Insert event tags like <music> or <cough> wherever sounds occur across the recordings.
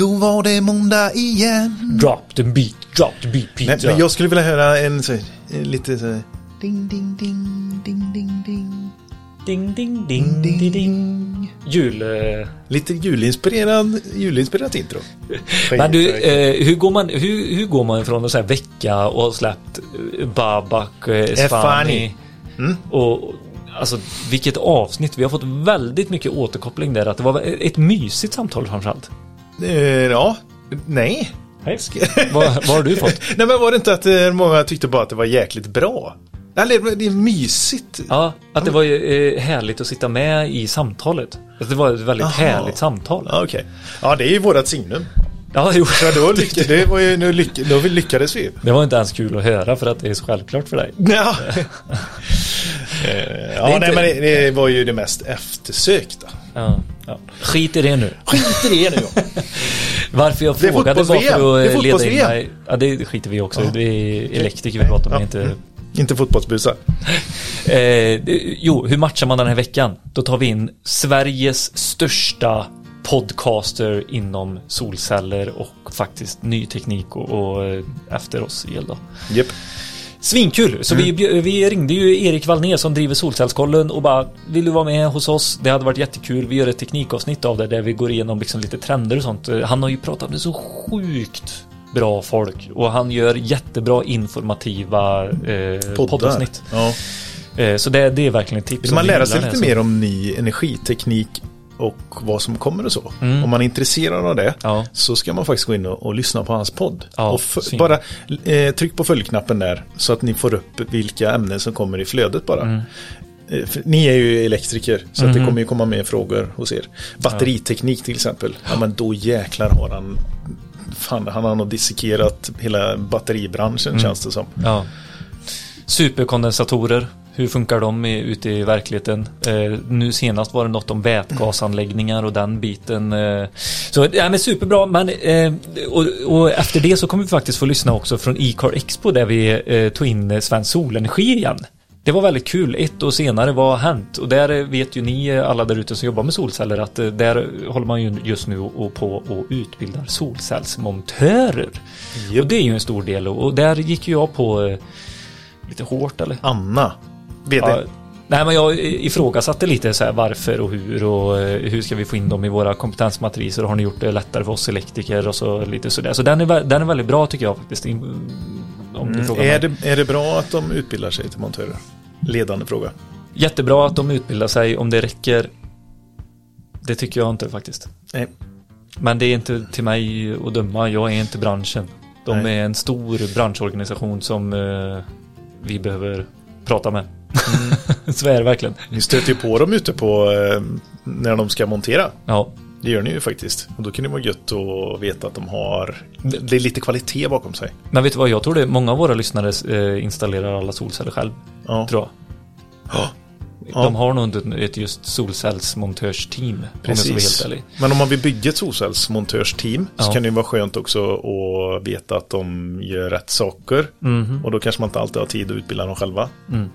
Då var det måndag igen. Drop the beat, drop the beat Men, Peter. men jag skulle vilja höra en så, lite så Ding, ding, ding, ding, ding, ding. Ding, ding, ding, ding, ding. Jul... eh, Lite julinspirerad, julinspirerat intro. <laughs> Men du, eh, hur, går man, hur, hur går man från att säga vecka och ha släppt eh, Babak, eh, Espani Espani. Mm. och alltså vilket avsnitt. Vi har fått väldigt mycket återkoppling där. Att det var ett mysigt samtal framförallt. Eh, ja, nej. Hej. vad, vad har du fått? <laughs> Nej men var det inte att eh, många tyckte bara att det var jäkligt bra? Eller det är mysigt. Ja, att det var eh, härligt att sitta med i samtalet. Att det var ett väldigt Jaha. härligt samtal. Ja, okej. Ja, det är ju vårat signum. Ja, jo. Ja, då, lyck, det var ju, nu lyck, då lyckades vi. Det var inte ens kul att höra för att det är så självklart för dig. Ja, <laughs> ja nej, men det, det var ju det mest eftersökta. Ja, ja. Skit i det nu. Skit i det nu. <laughs> Varför jag frågade fotbolls-VM. för att leda in mig. Ja, det skiter vi också. Ja. Det är elektriker vi pratar med, Ja. inte... <laughs> Inte fotbollsbusar. <laughs> Eh, jo, hur matchar man den här veckan? Då tar vi in Sveriges största podcaster inom solceller och faktiskt ny teknik och, och eh, efter oss el då. Japp. Svinkul! Så Mm. vi, vi ringde ju Erik Wallner som driver Solcellskollen och bara Vill du vara med hos oss? Det hade varit jättekul. Vi gör ett teknikavsnitt av det där vi går igenom liksom lite trender och sånt. Han har ju pratat med så sjukt bra folk och han gör jättebra informativa eh, poddavsnitt. Ja. Eh, så det, det är verkligen ett tips. Vill man lära sig lite så- mer om ny energiteknik och vad som kommer och så. Mm. Om man är intresserad av det Ja. så ska man faktiskt gå in och, och lyssna på hans podd. Ja, och bara eh, tryck på följknappen där så att ni får upp vilka ämnen som kommer i flödet bara. Mm. Eh, Ni är ju elektriker så att det Mhm. kommer ju komma med frågor hos er. Batteriteknik till exempel. Ja men då jäklar har han Fan, han har nog dissekerat hela batteribranschen Mm. känns det som. Ja. Superkondensatorer. Hur funkar de i, ute i verkligheten? Eh, nu senast var det något om vätgasanläggningar och den biten. Eh, så ja, men superbra. Men, eh, och, och efter det så kommer vi faktiskt få lyssna också från E-car Expo där vi eh, tog in eh, Svensk Solenergi igen. Det var väldigt kul. Ett år senare, vad har hänt? Och där vet ju ni eh, alla där ute som jobbar med solceller att där håller man ju just nu och på och utbildar solcellsmontörer. Och det är ju en stor del och där gick jag på lite hårt eller? Anna, vd. Ja, nej men jag ifrågasatte lite så här varför och hur och eh, hur ska vi få in dem i våra kompetensmatriser har ni gjort det lättare för oss elektriker och så lite sådär. Så den är, den är väldigt bra tycker jag faktiskt. Om Mm. Är, det, är det bra att de utbildar sig till montörer? Ledande fråga. Jättebra att de utbildar sig om det räcker. Det tycker jag inte faktiskt. Nej. Men det är inte till mig att döma. Jag är inte branschen. De Nej. är en stor branschorganisation som eh, vi behöver prata med. Mm. <laughs> Så är det verkligen. Ni stöter ju på dem ute på eh, när de ska montera. Ja, Det gör ni ju faktiskt. Och då kan det vara gött att veta att de har det är lite kvalitet bakom sig. Men vet du vad, jag tror det många av våra lyssnare eh, installerar alla solceller själv. Ja. Tror jag. Ja. De har nog inte ett just solcellsmontörsteam. Om Precis. ärlig. Men om man vill bygga ett solcellsmontörsteam så Ja. kan det vara skönt också att veta att de gör rätt saker. Mhm. Och då kanske man inte alltid har tid att utbilda dem själva. Mm.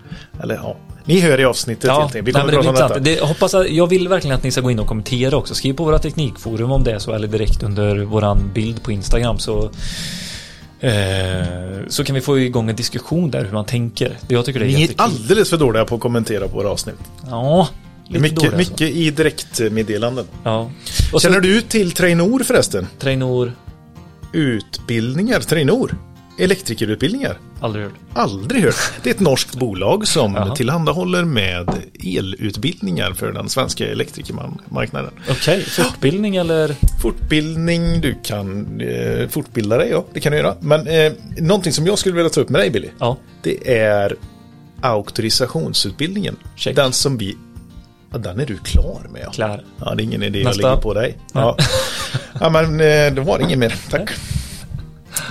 Eller ja, ni hör i avsnittet Ja, helt enkelt. Vi nej, kommer men att prata om detta. Det, hoppas att, jag vill verkligen att ni ska gå in och kommentera också. Skriv på våra teknikforum om det är så eller direkt under våran bild på Instagram så eh, så kan vi få igång en diskussion där hur man tänker. Jag tycker det är Ni är jättekul. alldeles för dåliga på att kommentera på våra avsnitt. Ja, lite Mycket, dåliga alltså. mycket i direktmeddelanden. Ja. Och Känner så, du till Trainor förresten? Trainor, Utbildningar, Trainor. Elektrikerutbildningar. aldrig hört. Aldrig hört. Det är ett norskt bolag som tillhandahåller med elutbildningar för den svenska elektrikermarknaden. Okej, fortbildning eller? Fortbildning, du kan eh, fortbilda dig, ja, det kan du göra. Men eh, någonting som jag skulle vilja ta upp med dig, Billy, Ja, det är auktorisationsutbildningen. Check. Den som vi, ja, den är du klar med. Ja, klar. ja det är ingen idé Nästa. att lägga på dig. Ja, ja men eh, det var inget mer, tack.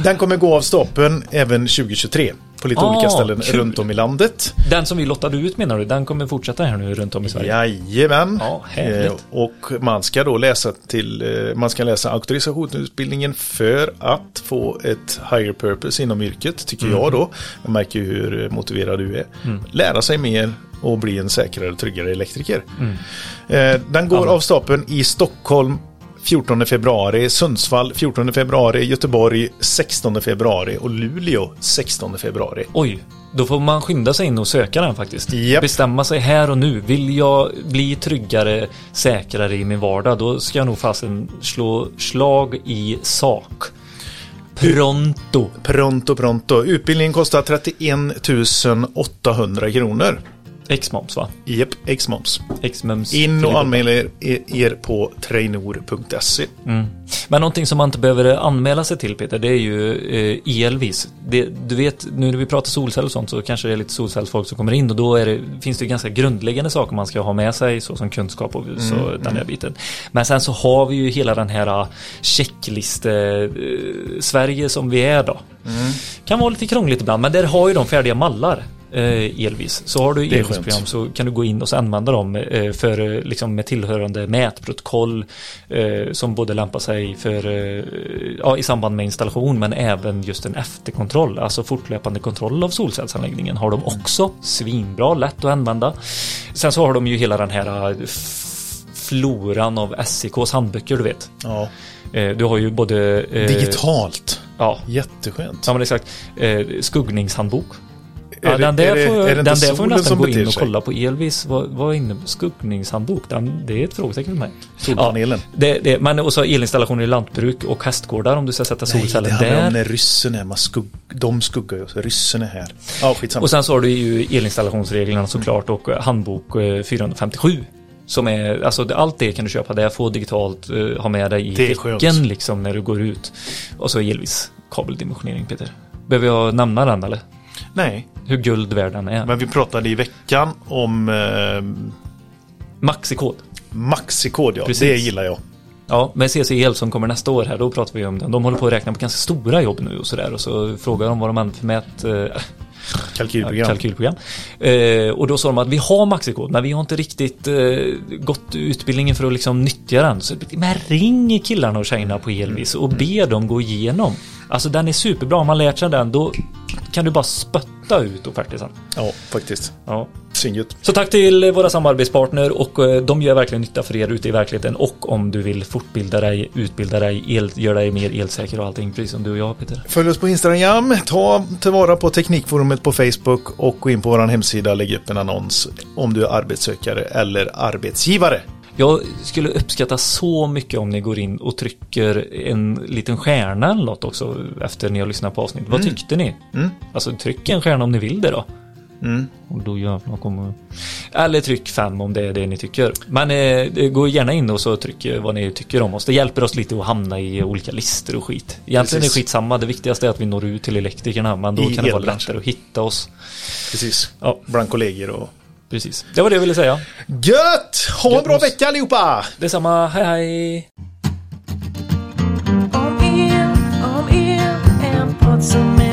Den kommer gå av stapeln även 2023 på lite Ah, olika ställen kul. runt om i landet. Den som vi lottade ut menar du, den kommer fortsätta här nu runt om i Sverige? Jajamän. Ja. Eh, och man ska då läsa till, eh, man ska läsa auktorisationsutbildningen för att få ett higher purpose inom yrket, tycker Mm. jag då. Jag märker ju hur motiverad du är. Lära sig mer och bli en säkrare och tryggare elektriker. Mm. Eh, den går Ja. av stapeln i Stockholm 14 februari, Sundsvall 14 februari, Göteborg 16 februari och Luleå 16 februari. Oj, då får man skynda sig in och söka den faktiskt. Japp. Bestämma sig här och nu. Vill jag bli tryggare, säkrare i min vardag, då ska jag nog fasen slå slag i sak. Pronto. Pronto, pronto. Utbildningen kostar 31 800 kronor. X-moms va? Japp, X-moms. X-moms. In och anmäl er, er på trainor.se. Mm. Men någonting som man inte behöver anmäla sig till Peter, det är ju eh, elvis. Det, du vet, nu när vi pratar solceller och sånt så kanske det är lite solcellsfolk som kommer in och då det, finns det ganska grundläggande saker man ska ha med sig såsom kunskap och så Mm, den här biten. Men sen så har vi ju hela den här eh, checkliste eh, Sverige som vi är då. Mm. Kan vara lite krångligt ibland men där har ju de färdiga mallar. Eh, Elvis. Så har du Elvis-program så kan du gå in och så använda dem eh, för eh, liksom med tillhörande mätprotokoll eh, som både lämpar sig för eh, ja, i samband med installation men även just en efterkontroll, alltså fortlöpande kontroll av solcellsanläggningen har de också. Svinbra, lätt att använda. Sen så har de ju hela den här eh, floran av SEKs handböcker du vet. Ja. Du har ju både Digitalt. Ja, Jätteskönt. Ja men exakt. Skuggningshandbok. Ja, den där är det- får, är den där får nästan gå in och kolla på Elvis. Vad, vad innebär skuggningshandbok? Den, det är ett frågetecken för mig. Solpanelen. Ja, det, det, men också elinstallationer i lantbruk och hästgårdar om du ska sätta Nej, solceller det handlar där. om när ryssen är. Man skugg, de skuggar ju. Ryssen är här. Ja, skitsamma. Och sen så har du ju elinstallationsreglerna såklart och eh, handbok eh, 457. Som är, alltså allt det kan du köpa där, få digitalt, eh, ha med dig i veckan liksom när du går ut. Och så Elvis kabeldimensionering Peter. Behöver jag nämna den eller? Nej, Hur guld värd den är. men vi pratade i veckan om eh, Maxikod. maxikod. Ja. Precis. Det gillar jag. Ja, med CC El som kommer nästa år här, då pratar vi om den. De håller på att räkna på ganska stora jobb nu och sådär. Och så frågar de vad de använder för mät... Eh, <laughs> Kalkylprogram. kalkylprogram. Eh, och då sa de att vi har maxikod, men vi har inte riktigt eh, gått utbildningen för att liksom nyttja den. Så, men ring killarna och tjejerna på Elvis och be dem gå igenom. Alltså den är superbra, om man lärt sig den då kan du bara spötta ut offerter sen. Ja, faktiskt. Ja. Svinget. Så tack till våra samarbetspartner och eh, de gör verkligen nytta för er ute i verkligheten och om du vill fortbilda dig, utbilda dig, el, göra dig mer elsäker och allting, precis som du och jag Peter. Följ oss på Instagram, ta tillvara på Teknikforumet på Facebook och gå in på vår hemsida och lägg upp en annons om du är arbetssökare eller arbetsgivare. Jag skulle uppskatta så mycket om ni går in och trycker en liten stjärna eller något också efter ni har lyssnat på avsnittet. Vad tyckte ni? Mm. Alltså tryck en stjärna om ni vill det då. Mm. Och då jävlar kommer... Eller tryck fem om det är det ni tycker. Men eh, det- gå gärna in och så tryck eh, vad ni tycker om oss. Det hjälper oss lite att hamna i olika listor och skit. Egentligen Precis. är det skitsamma. Det viktigaste är att vi når ut till elektrikerna. Men då I kan det vara lättare att hitta oss. Precis. Ja, Bland kollegor och... precis. Det var det jag ville säga. Gött! Ha en Gött bra vecka allihopa! Detsamma. Hej hej! Om el, om el, en podd som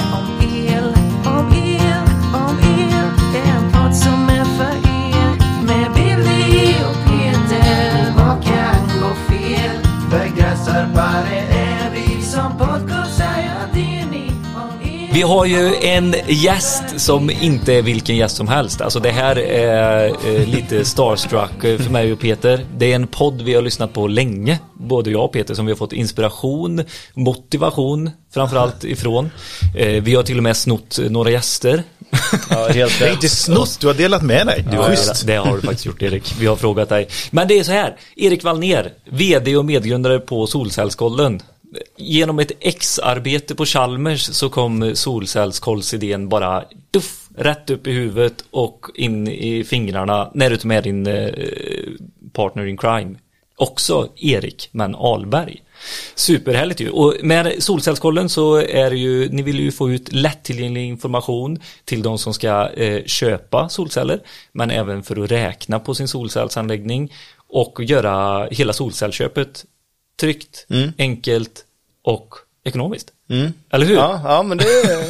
Vi har ju en gäst som inte är vilken gäst som helst. Alltså det här är eh, lite starstruck för mig och Peter. Det är en podd vi har lyssnat på länge. Både jag och Peter som vi har fått inspiration, motivation framförallt ifrån. Eh, vi har till och med snott några gäster. Ja, helt Det är inte snott, du har delat med dig. Ja, Schysst. det har du faktiskt gjort Erik. Vi har frågat dig. Men det är så här. Erik Wallner, VD och medgrundare på Solcellskollen. Genom ett ex-arbete på Chalmers så kom solcellskollsidén bara duff, rätt upp i huvudet och in i fingrarna när du tog med din eh, partner in crime. Också Erik, men Alberg. Superhärligt ju. Och med Solcellskollen så är det ju, ni vill ju få ut lättillgänglig information till de som ska eh, köpa solceller, men även för att räkna på sin solcellsanläggning och göra hela solcellsköpet tryggt, enkelt och ekonomiskt. Eller hur? Ja, ja, men det är...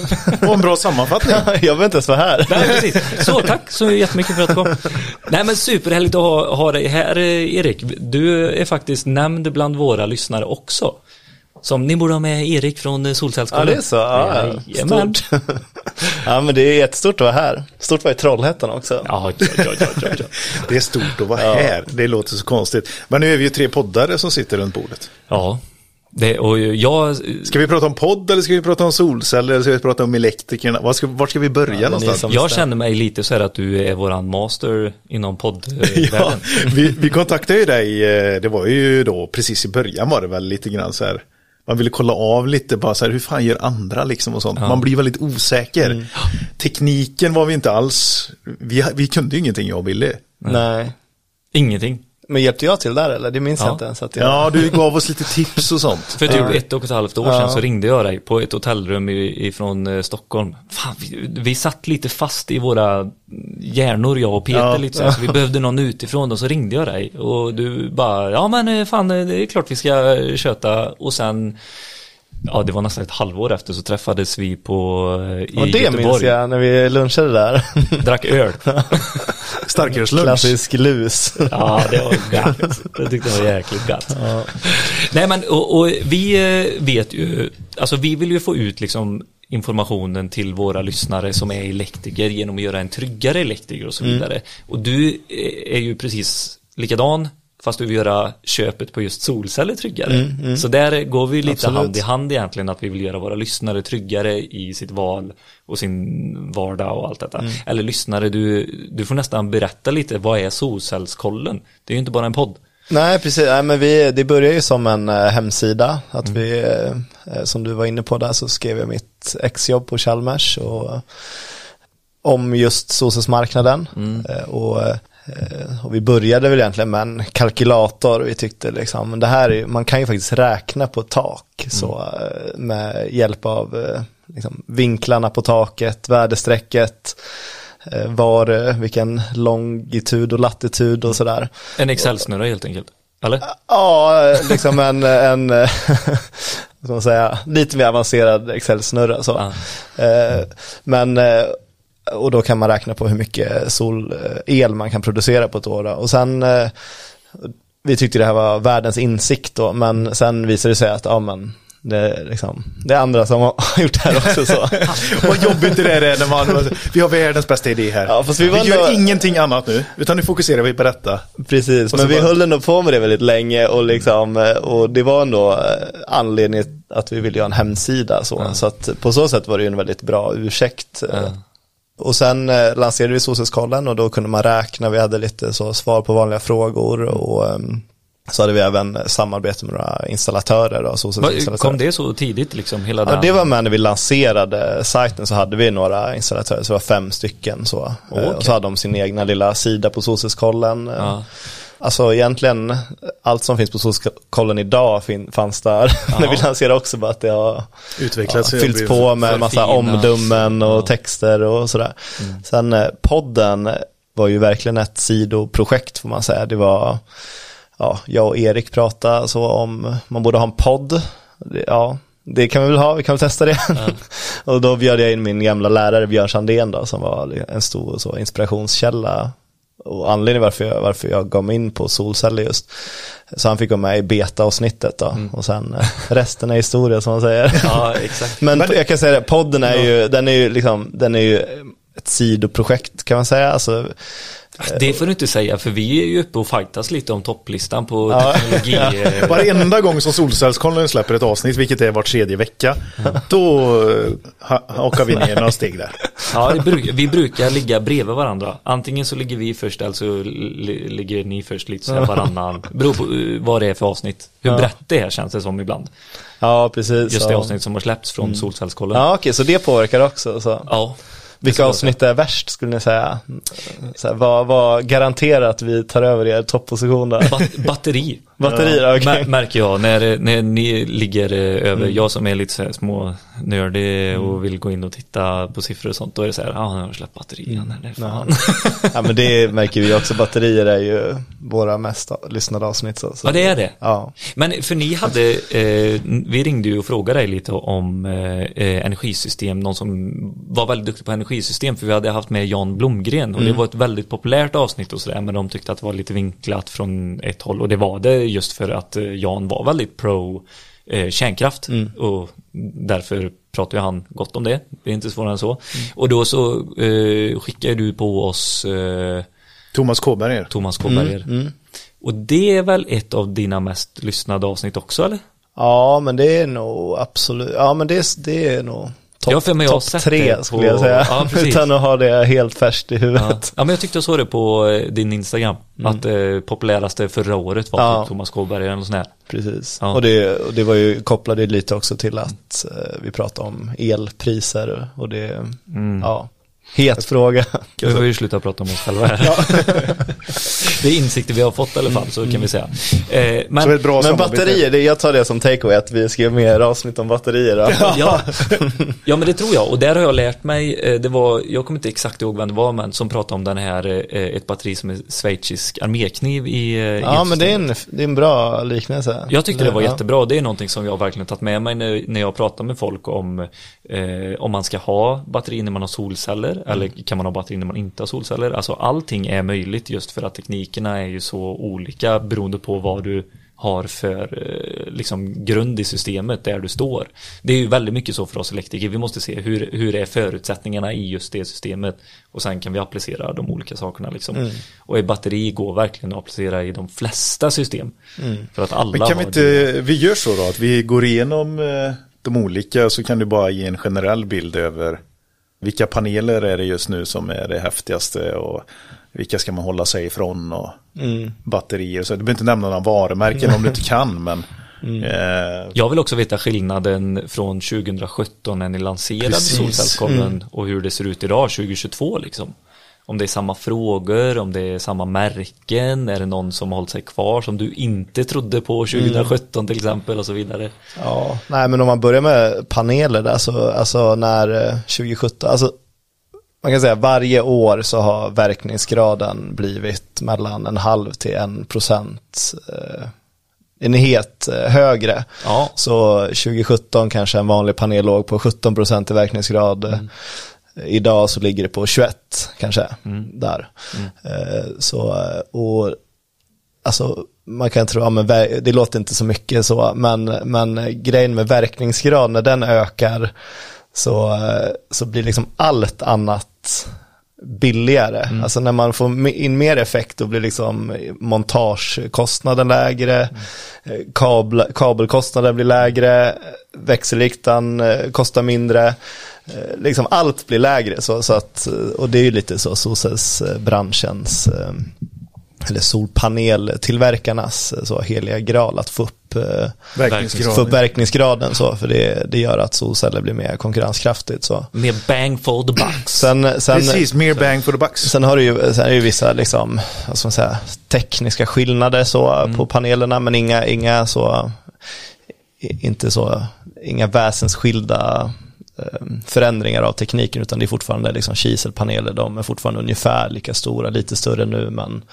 <laughs> Och en bra sammanfattning. <laughs> jag behöver inte ens vara här. Nej, precis. Så tack så jättemycket för att du kom. Nej men superhärligt att ha, ha dig här Erik. Du är faktiskt nämnd bland våra lyssnare också. Som ni borde ha med Erik från eh, Ja, Solcellskollen. det är så. Ja, Jajamän. stort. <laughs> ja, men det är jättestort att vara här. Stort att vara i Trollhättan också. Ja, ja, ja, ja, ja, ja. <laughs> Det är stort att vara här. Det låter så konstigt. Men nu är vi ju tre poddare som sitter runt bordet. ja. Det, och jag, Ska vi prata om podd eller ska vi prata om solceller eller ska vi prata om elektrikerna? Var ska, var ska vi börja Ja, någonstans? jag känner mig lite så här att du är våran master inom <laughs> Ja, poddvärlden. vi, vi kontaktade ju dig, eh, det var ju då precis i början var det väl lite grann så här. Man ville kolla av lite bara så här, hur fan gör andra liksom och sånt. Man blir väldigt osäker. Tekniken var vi inte alls, vi, vi kunde ju ingenting jag och Billy. Nej. Ingenting. Men hjälpte jag till där eller? Det minns Ja. jag inte ens att jag... Ja, du gav oss lite tips och sånt. För typ ett och ett halvt år sedan Ja. så ringde jag dig på ett hotellrum ifrån eh, Stockholm. Fan, vi, vi satt lite fast i våra hjärnor, jag och Peter Ja. lite så, här, så vi behövde någon utifrån och så ringde jag dig och du bara, ja men eh, fan eh, det är klart vi ska köta och sen Ja, det var nästan ett halvår efter så träffades vi på eh, i Och det minns Göteborg. jag när vi lunchade där. <laughs> Drack öl. <laughs> Starkölslunch. Klassisk lus. Ja, det var gött. Det tyckte jag var jäkligt gött. Nej, men och, och vi eh, vet ju, alltså vi vill ju få ut liksom informationen till våra lyssnare som är elektriker genom att göra en tryggare elektriker och så vidare. Och du eh, är ju precis likadan fast du vill göra köpet på just solceller tryggare. Så där går vi lite Absolut. hand i hand egentligen att vi vill göra våra lyssnare tryggare i sitt val och sin vardag och allt detta. Eller lyssnare, du, du får nästan berätta lite, vad är solcellskollen? Det är ju inte bara en podd. Nej, precis. Nej, men vi, det börjar ju som en eh, hemsida. Att vi, eh, som du var inne på där så skrev jag mitt exjobb på Chalmers och, om just solcellsmarknaden. Eh, och, eh, och vi började väl egentligen med en kalkylator. Vi tyckte liksom, det här är, man kan ju faktiskt räkna på tak så, eh, med hjälp av eh, liksom, vinklarna på taket, väderstrecket, eh, var, eh, vilken longitud och latitud och sådär. En Excel-snurra helt enkelt. Eller? Ja, liksom en, en <laughs> vad ska man säga, lite mer avancerad Excel-snurra. Så. Ja. Eh, men, eh, och då kan man räkna på hur mycket solel man kan producera på ett år. Och sen, eh, vi tyckte det här var världens insikt då, men sen visade det sig att, ja men, det är, liksom, det är andra som har <laughs> gjort det här också så. <laughs> Vad jobbigt det där är när man, vi har världens bästa idé här. Ja, vi vi var gör ändå- ingenting annat nu, utan nu fokuserar vi på detta. Precis, men vi bara- höll ändå på med det väldigt länge och, liksom, eh, och det var ändå eh, anledningen att vi ville göra en hemsida. Så, så att på så sätt var det ju en väldigt bra ursäkt. eh. Och sen eh, lanserade vi Solcellskollen och då kunde man räkna, vi hade lite så svar på vanliga frågor och ehm, så hade vi även samarbete med några installatörer. Då, Va-. Kom det så tidigt liksom? Hela Ja, den? det var med när vi lanserade sajten så hade vi några installatörer, så det var fem stycken så. Eh, Okej. Och så hade de sin egna lilla sida på Solcellskollen. Eh, Ja. Alltså egentligen allt som finns på Solcellskollen idag fin- fanns där <laughs> när vi lanserade också, bara att det har ja, Utvecklats. fyllts på med massa omdömen och Ja. texter och sådär. Sen eh, podden var ju verkligen ett sidoprojekt får man säga. Det var, ja, jag och Erik pratade så om, man borde ha en podd. Ja, det kan vi väl ha, vi kan väl testa det. <laughs> och då bjöd jag in min gamla lärare Björn Sandén då, som var en stor så, inspirationskälla. Och anledningen varför jag, varför jag gav mig in på solceller just. Så han fick vara med i beta-avsnittet då. Och sen eh, resten är historia som man säger. Ja, exakt. Men, Men- jag kan säga det, podden är ju, den är ju liksom, den är ju ett sidoprojekt kan man säga. Alltså, Det får du inte säga för vi är ju uppe och fightas lite om topplistan på Ja. teknologi. eh, <laughs> Varenda gång som Solcellskollen släpper ett avsnitt, vilket är vart tredje vecka, då eh, ha- hakar vi ner några steg där. Ja, vi brukar ligga bredvid varandra. Antingen så ligger vi först eller så li, ligger ni först lite så här varannan. Beror på eh, vad det är för avsnitt. Hur Ja. brett det är känns det som ibland. ja, precis. Just det ja. avsnitt som har släppts från Solcellskollen. Ja, okej, så det påverkar också. Så. Ja. Vilka avsnitt är värst skulle ni säga? Så här, vad, vad garanterar att vi tar över er topposition där? Bat batteri. Batterier, okej. Mär, märker jag när, när ni ligger eh, över, jag som är lite så här små nördig och vill gå in och titta på siffror och sånt, då är det så här, ja ah, nu har jag släppt batterierna, nej fan. Ja, men det märker vi också. Batterier är ju våra mest lyssnade avsnitt. Så, så. Ja, det är det. Ja. Men för ni hade, eh, vi ringde ju och frågade dig lite om eh, eh, energisystem, någon som var väldigt duktig på energisystem, för vi hade haft med Jan Blomgren och det var ett väldigt populärt avsnitt och sådär, men de tyckte att det var lite vinklat från ett håll och det var det just för att eh, Jan var väldigt pro eh, kärnkraft. Mm. Och därför pratar ju han gott om det. Det är inte svårare än så. Mm. Och då så eh, skickar du på oss eh, Thomas Kåberger. Thomas Kåberger. Mm. Och det är väl ett av dina mest lyssnade avsnitt också eller? Ja, men det är nog absolut, ja men det, det är nog topp Ja, för mig, jag har top sett tre det skulle jag säga. Ja. <laughs> Utan att ha det helt färskt i Ja. huvudet. ja, men jag tyckte jag såg det på eh, din Instagram. Att eh, populäraste förra året var Ja. typ Thomas Kåberger eller något sånt här. Precis. Ja. Och, det, och det var ju kopplade lite också till att eh, vi pratade om elpriser och det, Mm. ja, het fråga. Vi får ju sluta prata om oss själva här. <laughs> det är insikter vi har fått i alla fall, så kan vi säga. Eh, men, Men samarbete. batterier, det, jag tar det som takeaway att vi ska göra mer avsnitt om batterier. Då. ja, <laughs> ja, men det tror jag. Och där har jag lärt mig, eh, det var, jag kommer inte exakt ihåg vem det var, men som pratade om den här, eh, ett batteri som är schweizisk armékniv i eh, Ja, men det är, en, det är en bra liknelse. Jag tyckte det var Ja. jättebra. Det är någonting som jag verkligen tagit med mig när, när jag pratar med folk om eh, om man ska ha batteri när man har solceller Mm. eller kan man ha batteri när man inte har solceller. Alltså allting är möjligt just för att teknikerna är ju så olika beroende på vad du har för eh, liksom grund i systemet där du står. Det är ju väldigt mycket så för oss elektriker. Vi måste se hur, hur är förutsättningarna i just det systemet och sen kan vi applicera de olika sakerna liksom. Mm. Och i batteri går verkligen att applicera i de flesta system. Mm. För att alla Men kan vi inte, vi gör så då att vi går igenom eh, de olika så kan du bara ge en generell bild över vilka paneler är det just nu som är det häftigaste och vilka ska man hålla sig ifrån och Mm. batterier. Så du behöver inte nämna några varumärken om du inte kan men Mm. eh, Jag vill också veta skillnaden från 2017 när ni lanserade Precis. solcellskolven Mm. och hur det ser ut idag 2022 liksom. Om det är samma frågor, om det är samma märken, är det någon som har hållit sig kvar som du inte trodde på 2017 till exempel och så vidare. Ja, nej men om man börjar med paneler där så, alltså när eh, 2017, alltså man kan säga varje år så har verkningsgraden blivit mellan en halv till en procent eh, enhet eh, högre. Ja. Så 2017 kanske en vanlig panel låg på 17 procent i verkningsgrad. Mm. Idag så ligger det på 21 kanske Mm. där. Eh, Så, eh, och alltså man kan tro, ja, men det låter inte så mycket så, men, men grejen med verkningsgrad, när den ökar så, eh, så blir liksom allt annat billigare. Alltså när man får in mer effekt då blir liksom montagekostnaden lägre, eh, kabel, kabelkostnaden blir lägre, växelriktan eh, kostar mindre, eh, liksom allt blir lägre. Så, så att, eh, och det är ju lite så solcellsbranschens eh, eller solpaneltillverkarnas eh, så heliga graal att få upp, eh, få upp verkningsgraden så för det, det gör att solceller blir mer konkurrenskraftigt så. Med bang for the bucks. Sen, sen, Precis, mer bang for the bucks. sen har du ju, sen är det ju vissa liksom, vad ska man säga, tekniska skillnader så på panelerna men inga, inga så, inte så, inga väsensskilda förändringar av tekniken utan det är fortfarande liksom kiselpaneler, de är fortfarande ungefär lika stora, lite större nu men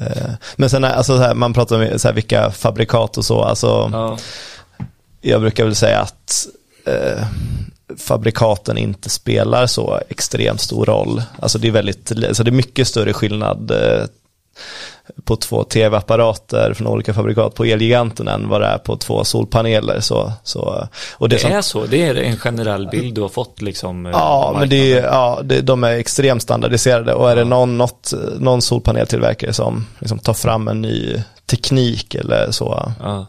eh, men sen alltså så här, man pratar om så här, vilka fabrikat och så, alltså Ja. jag brukar väl säga att eh, fabrikaten inte spelar så extremt stor roll. Alltså det är väldigt, alltså det är mycket större skillnad eh, på två tv-apparater från olika fabrikat på Elgiganten än vad det är på två solpaneler. Så, så, och det Det som, är så, det är en generell bild du har fått liksom. eh, Ja, men det ja, det, de är extremt standardiserade och är det någon, något, någon solpaneltillverkare som liksom tar fram en ny teknik eller så, Ja.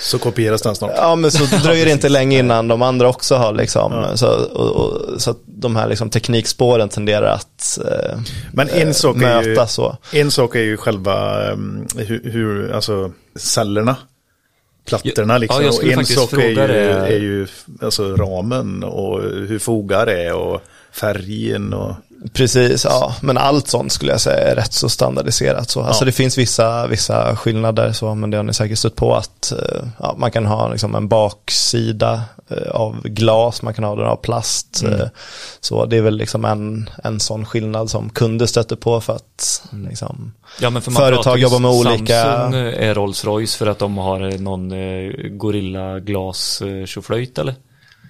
Så kopieras den snart. Ja men så <laughs> dröjer det inte länge innan de andra också har liksom, så, och, och, så att de här liksom teknikspåren tenderar att eh, Men en sak är ju, så. en sak är ju själva um, hur, hur, alltså cellerna. Plattorna Ja, liksom. jag skulle och en sak är ju, är ju alltså ramen och hur fogar är och färgen och Precis, ja. Men allt sånt skulle jag säga är rätt så standardiserat. Så. Alltså Ja. det finns vissa, vissa skillnader, så, men det har ni säkert stött på att eh, ja, man kan ha liksom en baksida eh, av glas, man kan ha den av plast. Mm. eh, Så det är väl liksom en, en sån skillnad som kunder stöter på för att Mm. liksom, Ja, för Företag jobbar med olika- Samsung är Rolls Royce för att de har någon Gorilla glas eh,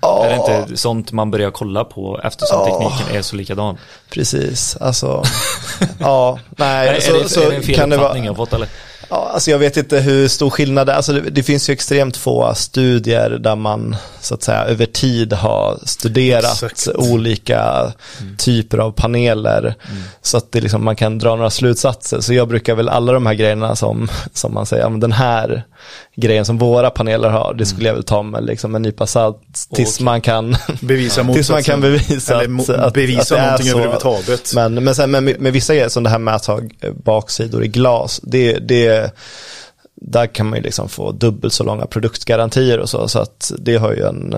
eller? Är det inte sånt man börjar kolla på eftersom Ja. tekniken är så likadan? precis, alltså, <laughs> ja, nej, är, så, det, så är det en feluppfattning jag fått eller? Ja, alltså jag vet inte hur stor skillnad det är. Alltså det, det finns ju extremt få studier där man så att säga över tid har studerat Exakt. olika typer av paneler. Så att det liksom, man kan dra några slutsatser. Så jag brukar väl alla de här grejerna som, som man säger, ja, men den här grejen som våra paneler har, det skulle jag väl ta med liksom en nypa salt tills man kan Bevisa <laughs> Tills man kan bevisa att, att, bevisa att det är någonting så. överhuvudtaget. Men, men sen med, med vissa grejer som det här med att ha baksidor i glas, det, det, där kan man ju liksom få dubbelt så långa produktgarantier och så, så att det har ju en,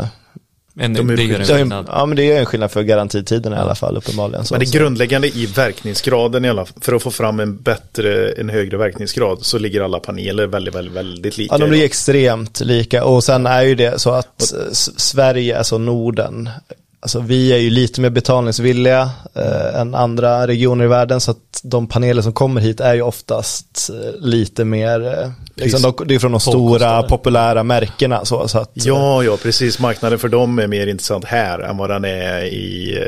En, De är det gör en det skillnad. ja men det är en skillnad för garantitiden i alla fall uppenbarligen. Så, Men det så. grundläggande i verkningsgraden i alla för att få fram en bättre, en högre verkningsgrad så ligger alla paneler väldigt, väldigt, väldigt lika. Ja, de blir extremt lika och sen är ju det så att S- Sverige, alltså Norden, alltså vi är ju lite mer betalningsvilliga eh, än andra regioner i världen så att de paneler som kommer hit är ju oftast eh, lite mer, eh, liksom, de, det är från de stora populära märkena så, så att Ja, ja, precis. Marknaden för dem är mer intressant här än vad den är i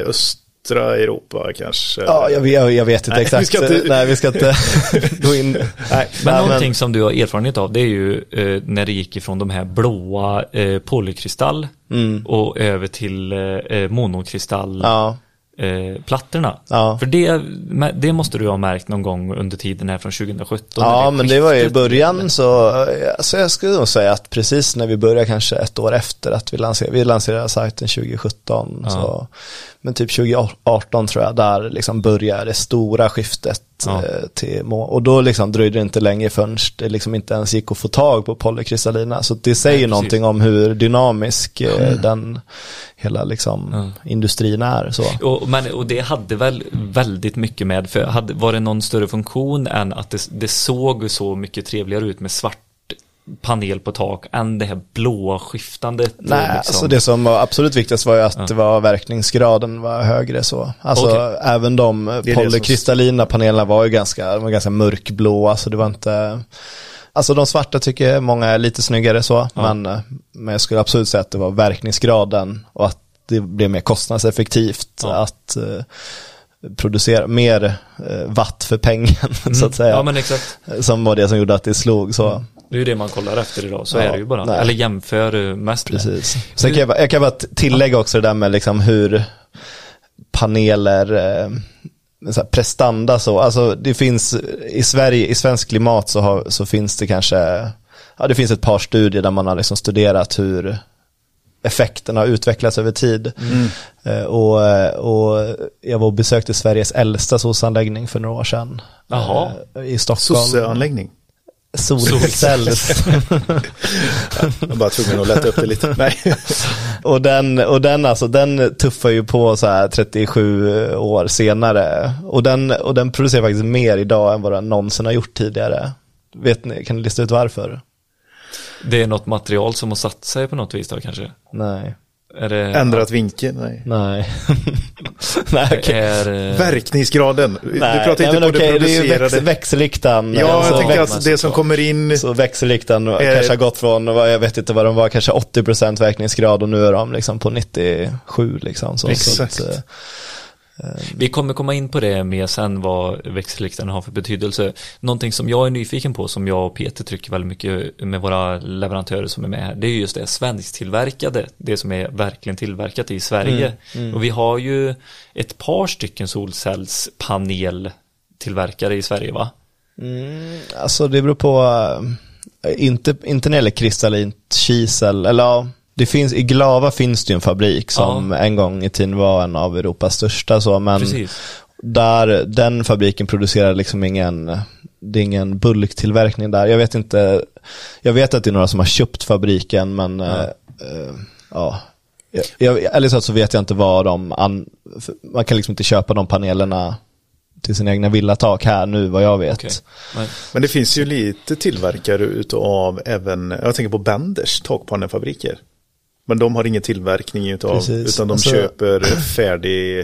östra Europa kanske. Ja, jag, vet- jag, jag vet inte Nej, vi exakt. ska inte- <laughs> Nej, vi ska inte <laughs> gå in. Nej, Men nej, någonting som du har erfarenhet av det är ju eh, när det gick ifrån de här blåa eh, polykristall och över till eh, eh, monokristall Ja, eh, plattorna. Ja. För det, det måste du ha märkt någon gång under tiden här från 2017. ja när men det var ju i början så, alltså jag skulle nog säga att precis när vi började kanske ett år efter att vi lanserade, vi lanserade sajten 2017, Ja. så, men typ 2018 tror jag, där liksom började det stora skiftet Ja. eh, till må- och då liksom dröjde det inte länge förrän det liksom inte ens gick att få tag på polykristallina, så det säger precis. någonting om hur dynamisk eh, den hela liksom Ja. industrin är. Så. Och, men, och det hade väl väldigt mycket med, för hade, var det någon större funktion än att det, det såg så mycket trevligare ut med svart panel på tak än det här blåa skiftandet. Nej, liksom. alltså det som var absolut viktigast var ju att Ja. det var verkningsgraden var högre så. Alltså Okej. även de polykristallina panelerna var ju ganska, de var ganska mörkblåa så det var inte Alltså de svarta tycker många är lite snyggare så, Ja. men, eh, men jag skulle absolut säga att det var verkningsgraden och att det blev mer kostnadseffektivt Ja. att eh, producera mer eh, watt för pengen <laughs> så att säga. Mm. Ja men exakt. Som var det som gjorde att det slog så. Det är ju det man kollar efter idag, så Ja, är det ju bara. nej. Eller jämför mest med. Precis. Sen kan jag, bara- jag kan bara tillägga också det där med liksom hur paneler, eh, så här prestanda så, alltså det finns i Sverige, i svensk klimat så, har, så finns det kanske, ja det finns ett par studier där man har liksom studerat hur effekterna har utvecklats över tid. Eh, och, och jag var och besökte Sveriges äldsta solsanläggning för några år sedan. Jaha. eh, I Stockholm. Sosseanläggning. Solcells. Jag bara tvungen att lätta upp det lite. Nej. <laughs> Och den, och den alltså, den tuffar ju på så här 37 år senare. Och den, och den producerar faktiskt mer idag än vad den någonsin har gjort tidigare. Vet ni, kan ni lista ut varför? Det är något material som har satt sig på något vis då kanske. Nej. Är det, Ändrat vinkel? Nej. Nej. <laughs> Nej, okej. är, eh, Verkningsgraden. Du Nej, pratar inte nej, men på okej, det det är producerade. växellyktan. Ja, Alltså, jag tänker väx- att det som kommer in. Så växellyktan Eh, kanske har gått från, jag vet inte vad de var, kanske 80% verkningsgrad och nu är de liksom på 97 liksom. Så, Exakt. Så att, eh, Vi kommer komma in på det mer sen vad växellyktan har för betydelse. Någonting som jag är nyfiken på som jag och Peter trycker väldigt mycket med våra leverantörer som är med här. Det är just det svensktillverkade. Det som är verkligen tillverkat i Sverige. Och vi har ju ett par stycken solcellspaneltillverkare i Sverige va? Mm, alltså det beror på, äh, inte, inte när det gäller kristallint kisel, eller ja, det finns, i Glava finns det ju en fabrik som en gång i tiden var en av Europas största så, men Precis. där, den fabriken producerar liksom ingen, det är ingen bulktillverkning där. Jag vet inte, jag vet att det är några som har köpt fabriken men ja, äh, ja. Jag, jag, ärligt talat så vet jag inte vad de, an, man kan liksom inte köpa de panelerna till sina egna villatak här nu vad jag vet. Men, Men det finns ju lite tillverkare utav även, jag tänker på Benders takpanelfabriker. Men de har ingen tillverkning utav, Precis. utan de Alltså- köper <clears throat> färdig.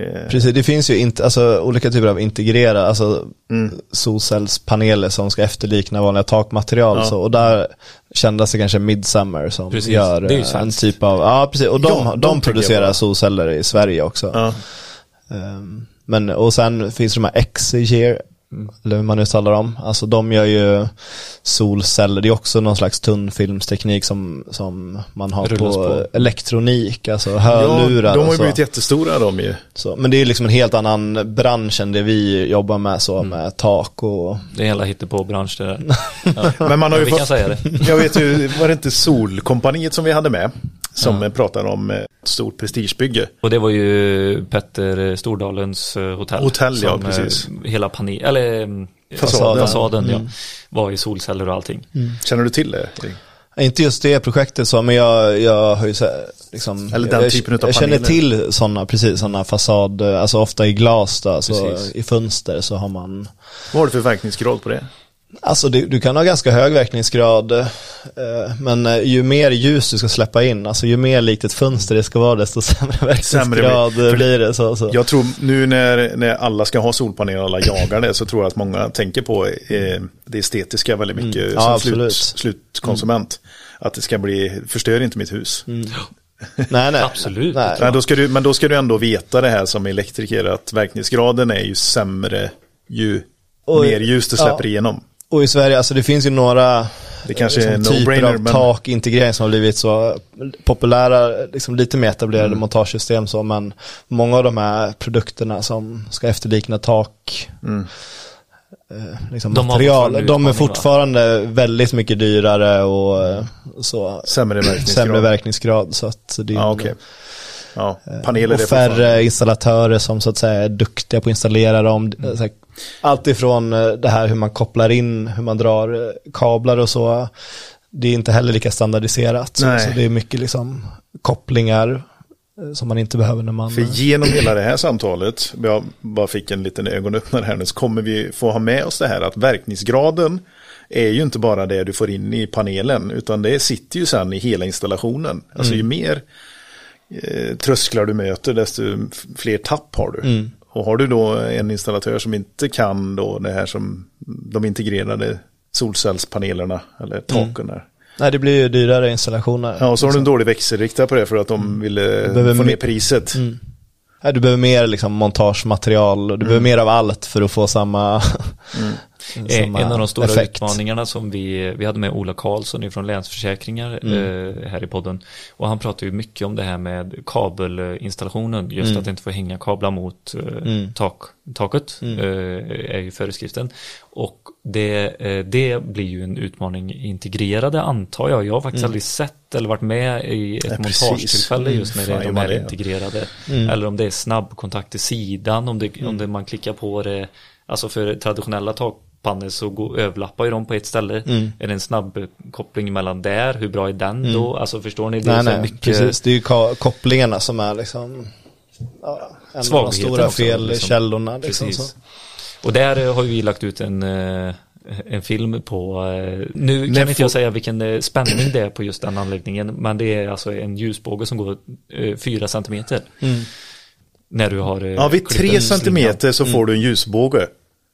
Eh, Precis, det finns ju inte, alltså, olika typer av integrerade, alltså Mm. solcellspaneler som ska efterlikna vanliga takmaterial. Ja. Så, och där kändes det kanske Midsummer som Precis, gör det eh, en typ av, ja precis, och de, Ja, de, de producerar solceller i Sverige också. ja. Ehm, men, och sen finns de här Exeger, eller hur man uttalar dem. Alltså de gör ju solceller, det är också någon slags tunnfilmsteknik som, som man har Rullas på, på. elektronik, alltså Ja, hörlurar de har ju blivit jättestora de ju. så. Men det är liksom en helt annan bransch än det vi jobbar med, så med tak och Det är hela hittepå-bransch det där. <laughs> Ja. Men man har ju vi kan fått, säga det. jag vet ju, var det inte Solkompaniet som vi hade med? Som eh, pratade om eh, stort prestigebygge. Och det var ju Petter Stordalens eh, hotell. Hotell, ja, eh, precis. Hela panel, eller mm, Fasaden. fasaden ja, var i solceller och allting. Känner du till det? Inte just det projektet så, men jag, jag har ju så, här, liksom, Eller den jag, typen utav jag känner till sådana, precis sådana fasad, alltså ofta i glas då, alltså Precis. i fönster så har man, Vad har du för verkningsgrad på det? Alltså du, du kan ha ganska hög verkningsgrad, eh, men eh, ju mer ljus du ska släppa in, alltså ju mer likt ett fönster det ska vara, desto <laughs> sämre verkningsgrad för det- blir det. Så, så. Jag tror nu när, när alla ska ha solpaneler, alla jagar det, så tror jag att många tänker på eh, det estetiska väldigt mycket Mm. Ja, som absolut. slut, slutkonsument. Att det ska bli, förstör inte mitt hus. nej, nej. <laughs> Absolut. Nej. Nej, då ska du, men då ska du ändå veta det här som elektriker, att verkningsgraden är ju sämre ju Och- mer ljus du släpper ja. igenom. Och i Sverige, alltså det finns ju några Det kanske är en liksom, typer no-brainer, av men- takintegrering som har blivit så populära, liksom lite mer etablerade Mm. montagesystem så, men många av de här produkterna som ska efterlikna tak, Mm. eh, liksom De material, fortfarande de är utmaning, va? fortfarande väldigt mycket dyrare och eh, så, Sämre verkningsgrad. sämre verkningsgrad. Så att det är en- okej. Ja, paneler och färre installatörer som så att säga är duktiga på att installera dem. Mm. Allt ifrån eh, det här hur man kopplar in, hur man drar eh, kablar och så. Det är inte heller lika standardiserat. Så, det är mycket liksom kopplingar eh, som man inte behöver när man... För genom hela det här samtalet, jag bara fick en liten ögonöppnare här nu, så kommer vi få ha med oss det här att verkningsgraden är ju inte bara det du får in i panelen, utan det sitter ju sen i hela installationen. Alltså ju mer eh, trösklar du möter, desto fler tapp har du. Och har du då en installatör som inte kan då det här som de integrerade solcellspanelerna eller taken där. Nej, det blir ju dyrare installationer. Ja, och så har du en dålig växelriktare på det för att de ville behöver få ner priset. Nej, du behöver mer liksom montagematerial och du Mm. behöver mer av allt för att få samma, samma <laughs> En av de stora effekt. utmaningarna som vi, vi hade med Ola Karlsson från Länsförsäkringar eh, här i podden. Och han pratar ju mycket om det här med kabelinstallationen. Just att inte få hänga kablar mot eh, tak, taket eh, är ju föreskriften. Och det, eh, det blir ju en utmaning integrerade antar jag. Jag har faktiskt aldrig sett eller varit med i ett Ja, montagetillfälle just när det är de här det? integrerade. Eller om det är snabbkontakt till sidan, om, det, om det man klickar på det, alltså för traditionella takpannor så går, överlappar ju de på ett ställe. Är det en snabb koppling mellan där, hur bra är den då? Alltså förstår ni? Det är Nej, så nej, mycket precis. Det är ju kopplingarna som är liksom ja, en av de stora också, felkällorna. liksom. Liksom. Och där eh, har vi lagt ut en, eh, en film på, eh, nu kan När inte jag säga vilken spänning det är på just den anläggningen, men det är alltså en ljusbåge som går 4 centimeter. När du har Ja, vid tre en centimeter så Mm. får du en ljusbåge.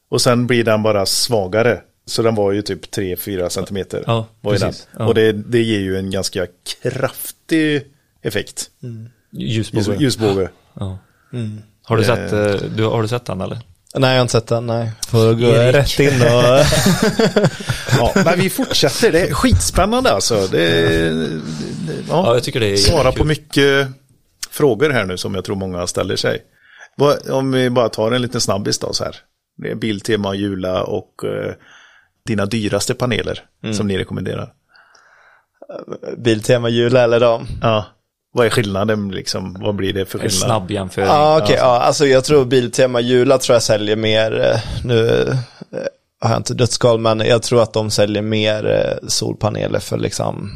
Och sen blir den bara svagare. Så den var ju typ 3-4 centimeter. Ja, var den. Ja. Och det, det ger ju en ganska kraftig effekt. Ljus, Ljusbåge. ljusbåge. Ja. Har, du Eh. sett, eh, du, har du sett den eller? Nej, jag har inte sett den, nej. Får gå Erik. rätt in och... <laughs> Ja, men vi fortsätter. Det är skitspännande alltså. Det, det, Ja, ja, jag tycker det är Svara på mycket frågor här nu som jag tror många ställer sig. Om vi bara tar en liten snabbis då så här. Det är Biltema, Jula och eh, dina dyraste paneler Mm. som ni rekommenderar. Biltema, Jula eller dem. Ja, vad är skillnaden liksom? Vad blir det för En skillnad? snabb jämföring. Ja, okej. ja, alltså jag tror Biltema Jula tror jag säljer mer, eh, nu eh, har jag inte dödskoll, men jag tror att de säljer mer eh, solpaneler för liksom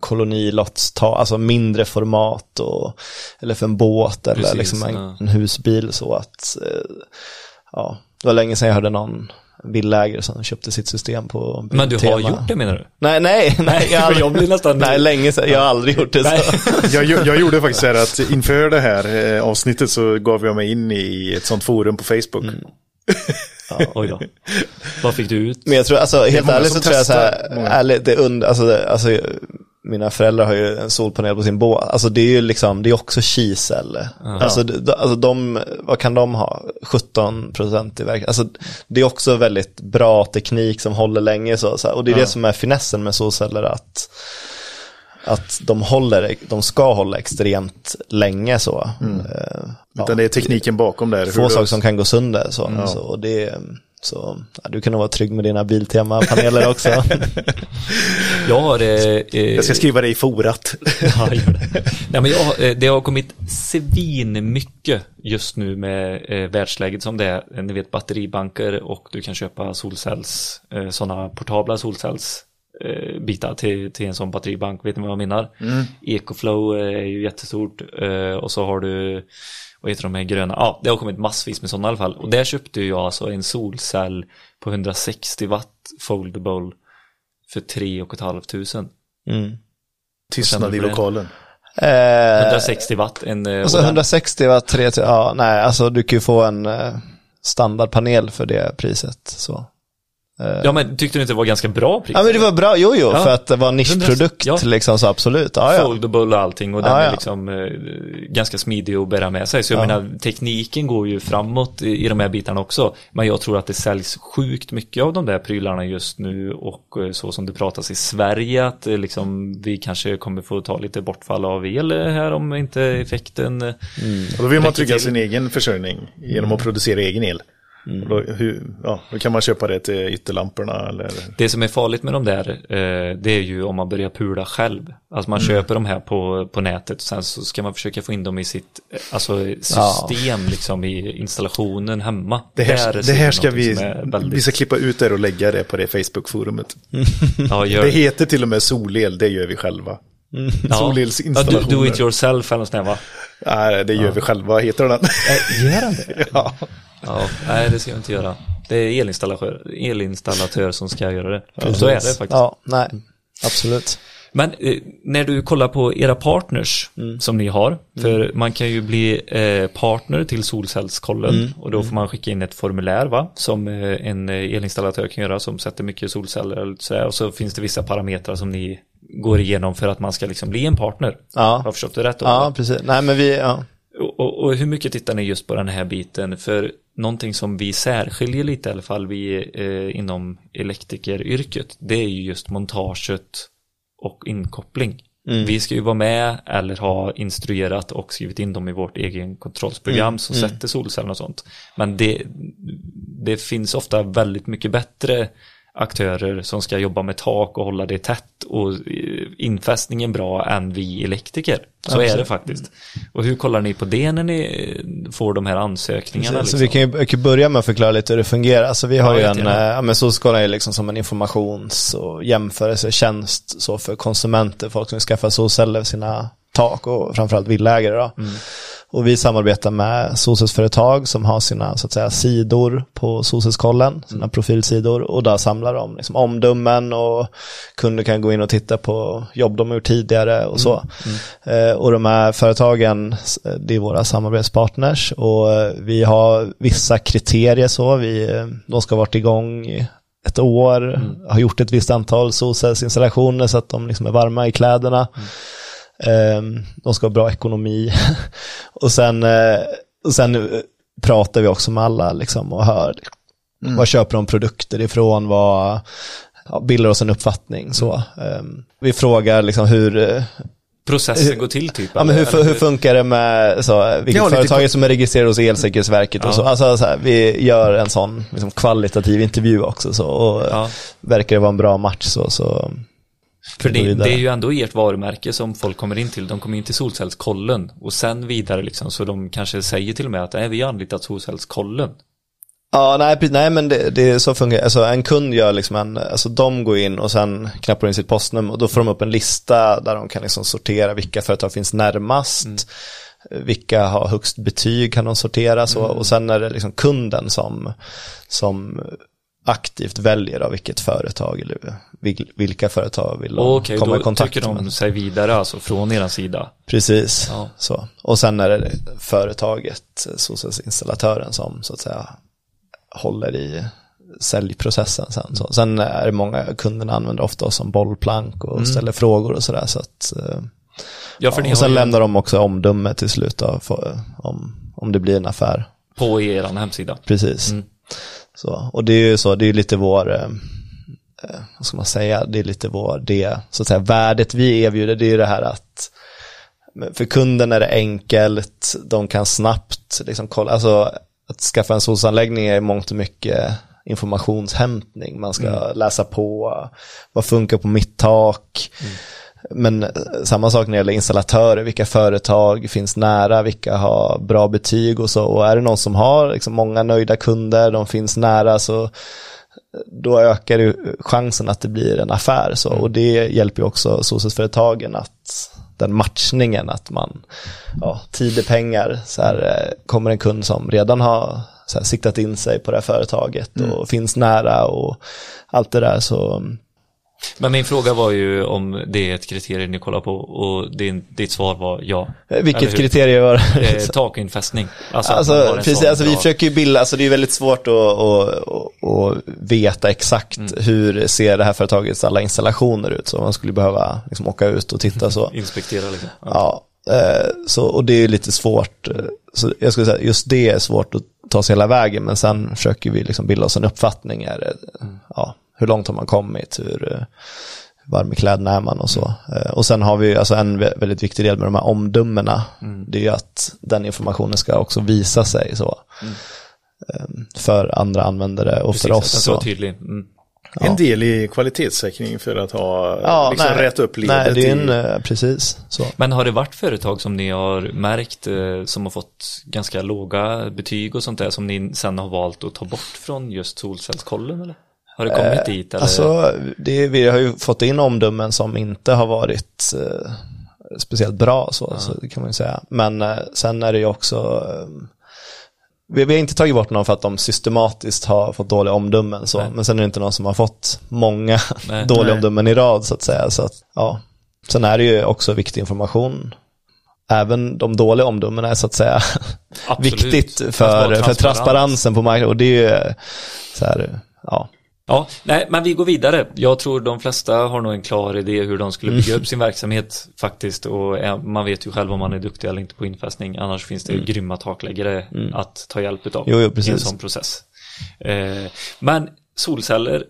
kolonilottstag, alltså mindre format och, eller för en båt eller Precis, liksom en, ja. en husbil så att, ja, det var länge sedan jag hörde någon villaägare som köpte sitt system på Men du har gjort det menar du? Nej, nej, <laughs> nej, jag har aldrig, jag blir nästan- nej, länge sedan, jag har aldrig gjort det så. <laughs> Jag, jag, gjorde faktiskt så här att inför det här eh, avsnittet så gav jag mig in i ett sånt forum på Facebook. Mm. <laughs> Ja, oj då. Vad fick du ut? Men jag tror, alltså helt ärligt så som tror jag så här, testar, ärligt, det und, alltså, det, alltså mina föräldrar har ju en solpanel på sin båt. Alltså det är ju liksom, det är också kisel. Alltså, de, alltså de, vad kan de ha? 17 procent i verk. Alltså det är också väldigt bra teknik som håller länge så. så här. Och det är det som är finessen med solceller att att de håller, de ska hålla extremt länge så. Eh, ja. Utan det är tekniken bakom där. Få saker som kan gå sönder så. så och det, så ja, du kan nog vara trygg med dina Biltema-paneler också. <laughs> Jag har... Eh, eh, Jag ska skriva det i forat. <laughs> Ja, gör det. Nej, men jag, har- eh, det har kommit svin mycket just nu med eh, världsläget som det är. Eh, Ni vet batteribanker och du kan köpa solcells, eh, sådana portabla solcells eh, bitar till, till en sån batteribank. Vet ni vad jag menar? Ecoflow eh, är ju jättestort och så har du vad heter de här gröna? Ja, det har kommit massvis med sådana i alla fall. Och där köpte jag alltså en solcell på 160 watt foldable för 3 500. Mm. Tystnad i lokalen. Eh, 160 watt. En, eh, alltså och den- 160 var 3 till, ja nej alltså du kan ju få en eh, standardpanel för det priset så. Ja men tyckte du inte det var ganska bra pris? Ja men det var bra, jo jo, Ja. för att det var en nischprodukt Ja. liksom så absolut. Ja, ja. Foldable och allting och den Ja, är liksom eh, ganska smidig att bära med sig. Så jag menar tekniken går ju framåt i, i de här bitarna också. Men jag tror att det säljs sjukt mycket av de där prylarna just nu och eh, så som det pratas i Sverige att eh, liksom vi kanske kommer få ta lite bortfall av el eh, här om inte effekten eh, Och då vill man trygga sin egen försörjning genom att producera egen el. Och då, hur, ja, då kan man köpa det till ytterlamporna eller... Det som är farligt med de där, eh, det är ju om man börjar pula själv. Alltså man köper de här på, på nätet och sen så ska man försöka få in dem i sitt eh, alltså system liksom i installationen hemma. Det här, Där det här ska vi, väldigt- vi ska klippa ut det och lägga det på det Facebook-forumet. <laughs> ja, Det heter till och med solel, det gör vi själva. ja. ja, do, Solelsinstallationer. do it yourself eller något sånt där, va? Nej, det gör vi själva, heter den. Gör han det? <laughs> ja. Ja, nej det ska jag inte göra. Det är elinstallatör, elinstallatör som ska göra det. Så är det faktiskt. Ja, nej, absolut. Men eh, när du kollar på era partners som ni har, för man kan ju bli eh, partner till Solcellskollen och då får man skicka in ett formulär va, som eh, en eh, elinstallatör kan göra som sätter mycket solceller eller så här, och så finns det vissa parametrar som ni går igenom för att man ska liksom bli en partner. Ja. Har jag förstått det rätt då? Ja, precis. Nej men vi, ja. Och, och, och hur mycket tittar ni just på den här biten? För någonting som vi särskiljer lite i alla fall vi eh, inom elektrikeryrket, det är ju just montaget och inkoppling. Vi ska ju vara med eller ha instruerat och skrivit in dem i vårt egen kontrollsprogram som sätter solcellerna och sånt. Men det, det finns ofta väldigt mycket bättre aktörer som ska jobba med tak och hålla det tätt och eh, infästningen bra än vi elektriker. Så är det faktiskt. Och hur kollar ni på det när ni eh, får de här ansökningarna? Så liksom? vi kan ju vi kan börja med att förklara lite hur det fungerar. Alltså vi har Ja, ju en, eh, ja men Solskala är liksom som en informations och jämförelsetjänst så för konsumenter, folk som skaffar solceller för sina tak och framförallt villaägare då. Mm. Och vi samarbetar med solcellsföretag som har sina så att säga sidor på solcellskollen, sina Mm. profilsidor och där samlar de liksom omdömen och kunder kan gå in och titta på jobb de har gjort tidigare och så. Mm. Eh, och de här företagen, eh, det är våra samarbetspartners och eh, vi har vissa kriterier så, vi, eh, de ska ha varit igång ett år, har gjort ett visst antal solcellsinstallationer så att de liksom är varma i kläderna. Ehm, De ska ha bra ekonomi. <laughs> och sen, eh, och sen eh, pratar vi också med alla liksom, och hör vad köper de produkter ifrån, vad ja, bildar oss en uppfattning. Så. Ehm, Vi frågar liksom hur, eh, Processen går till typ? ja, men hur, hur funkar det med så, vilket Ja, företag som är registrerat hos Elsäkerhetsverket och Ja. så. Alltså, så här, vi gör en sån liksom, kvalitativ intervju också så, och Ja. verkar det vara en bra match så, så För det, det är ju ändå ert varumärke som folk kommer in till. De kommer in till Solcellskollen och sen vidare liksom så de kanske säger till och med att nej, vi har anlitat Solcellskollen. Ja, nej, nej men det, det är så fungerar Alltså en kund gör liksom en, alltså de går in och sen knappar in sitt postnummer och då får de upp en lista där de kan liksom sortera vilka företag finns närmast. Vilka har högst betyg kan de sortera så och sen är det liksom kunden som, som aktivt väljer av vilket företag eller vil, vilka företag vill de Okej, komma i då kontakt tycker de med. sig vidare alltså från er sida. Precis, Ja. så. Och sen är det företaget, solcellsinstallatören som så att säga håller i säljprocessen sen. Så. Sen är det många kunderna använder ofta oss som bollplank och ställer frågor och sådär. Så att, eh, Ja, för ja, och sen ju lämnar de också omdöme till slut då, för, om, om det blir en affär. på er hemsida. Precis. Mm. Så, och det är ju så, det är ju lite vår, eh, eh, vad ska man säga, det är lite vår, det, så att säga, värdet vi erbjuder, det är ju det här att för kunden är det enkelt, de kan snabbt liksom kolla, alltså att skaffa en solsanläggning är i mångt och mycket informationshämtning, man ska läsa på, vad funkar på mitt tak, men eh, samma sak när det gäller installatörer, vilka företag finns nära, vilka har bra betyg och så. Och är det någon som har liksom många nöjda kunder, de finns nära, så eh, då ökar ju chansen att det blir en affär. Så. Och det hjälper ju också solcellsföretagen att den matchningen, att man, ja, tid är pengar. Så här, eh, kommer en kund som redan har här, siktat in sig på det här företaget och finns nära och allt det där så Men min fråga var ju om det är ett kriterium ni kollar på och din, ditt svar var ja. Eh, Vilket kriterium var det? Eh, takinfästning. Alltså, Alltså, precis, alltså vi försöker ju bilda, alltså det är väldigt svårt att, att, att, att veta exakt Mm. hur ser det här företagets alla installationer ut. Så man skulle behöva liksom åka ut och titta så. <laughs> Inspektera liksom. Ja. Ja, eh, så, och det är lite svårt. Så jag skulle säga just det är svårt att ta sig hela vägen, men sen försöker vi liksom bilda oss en uppfattning. Är det, ja, hur långt har man kommit? Hur eh, varm i kläderna är man och så. Eh, Och sen har vi alltså en vä- väldigt viktig del med de här omdömena. Det är ju att den informationen ska också visa sig så. eh, För andra användare och Precis, för att oss. den ska vara Så. tydlig. Mm. En del i kvalitetssäkring för att ha, Ja, liksom nej, rätt upp ledet nej, det är en, i, eh, precis så. Men har det varit företag som ni har märkt som har fått ganska låga betyg och sånt där som ni sen har valt att ta bort från just solcellskollen eller? Har det kommit dit eller? Alltså, det, vi har ju fått in omdömen som inte har varit eh, speciellt bra, så, så det kan man ju säga. Men eh, sen är det ju också, eh, vi, vi har inte tagit bort någon för att de systematiskt har fått dåliga omdömen, så, Nej. men sen är det inte någon som har fått många <laughs> Nej. dåliga Nej. omdömen i rad, så att säga. Så att, ja. Sen är det ju också viktig information. Även de dåliga omdömena är så att säga <laughs> Absolut. viktigt för, för transparensen på marknaden. Och det är ju eh, så här, ja. Ja, nej, men vi går vidare. Jag tror de flesta har nog en klar idé hur de skulle bygga upp sin verksamhet faktiskt. Och eh, man vet ju själv om man är duktig eller inte på infästning. Annars finns det grymma takläggare att ta hjälp av Jo, jo, i en sån process. Eh, men solceller,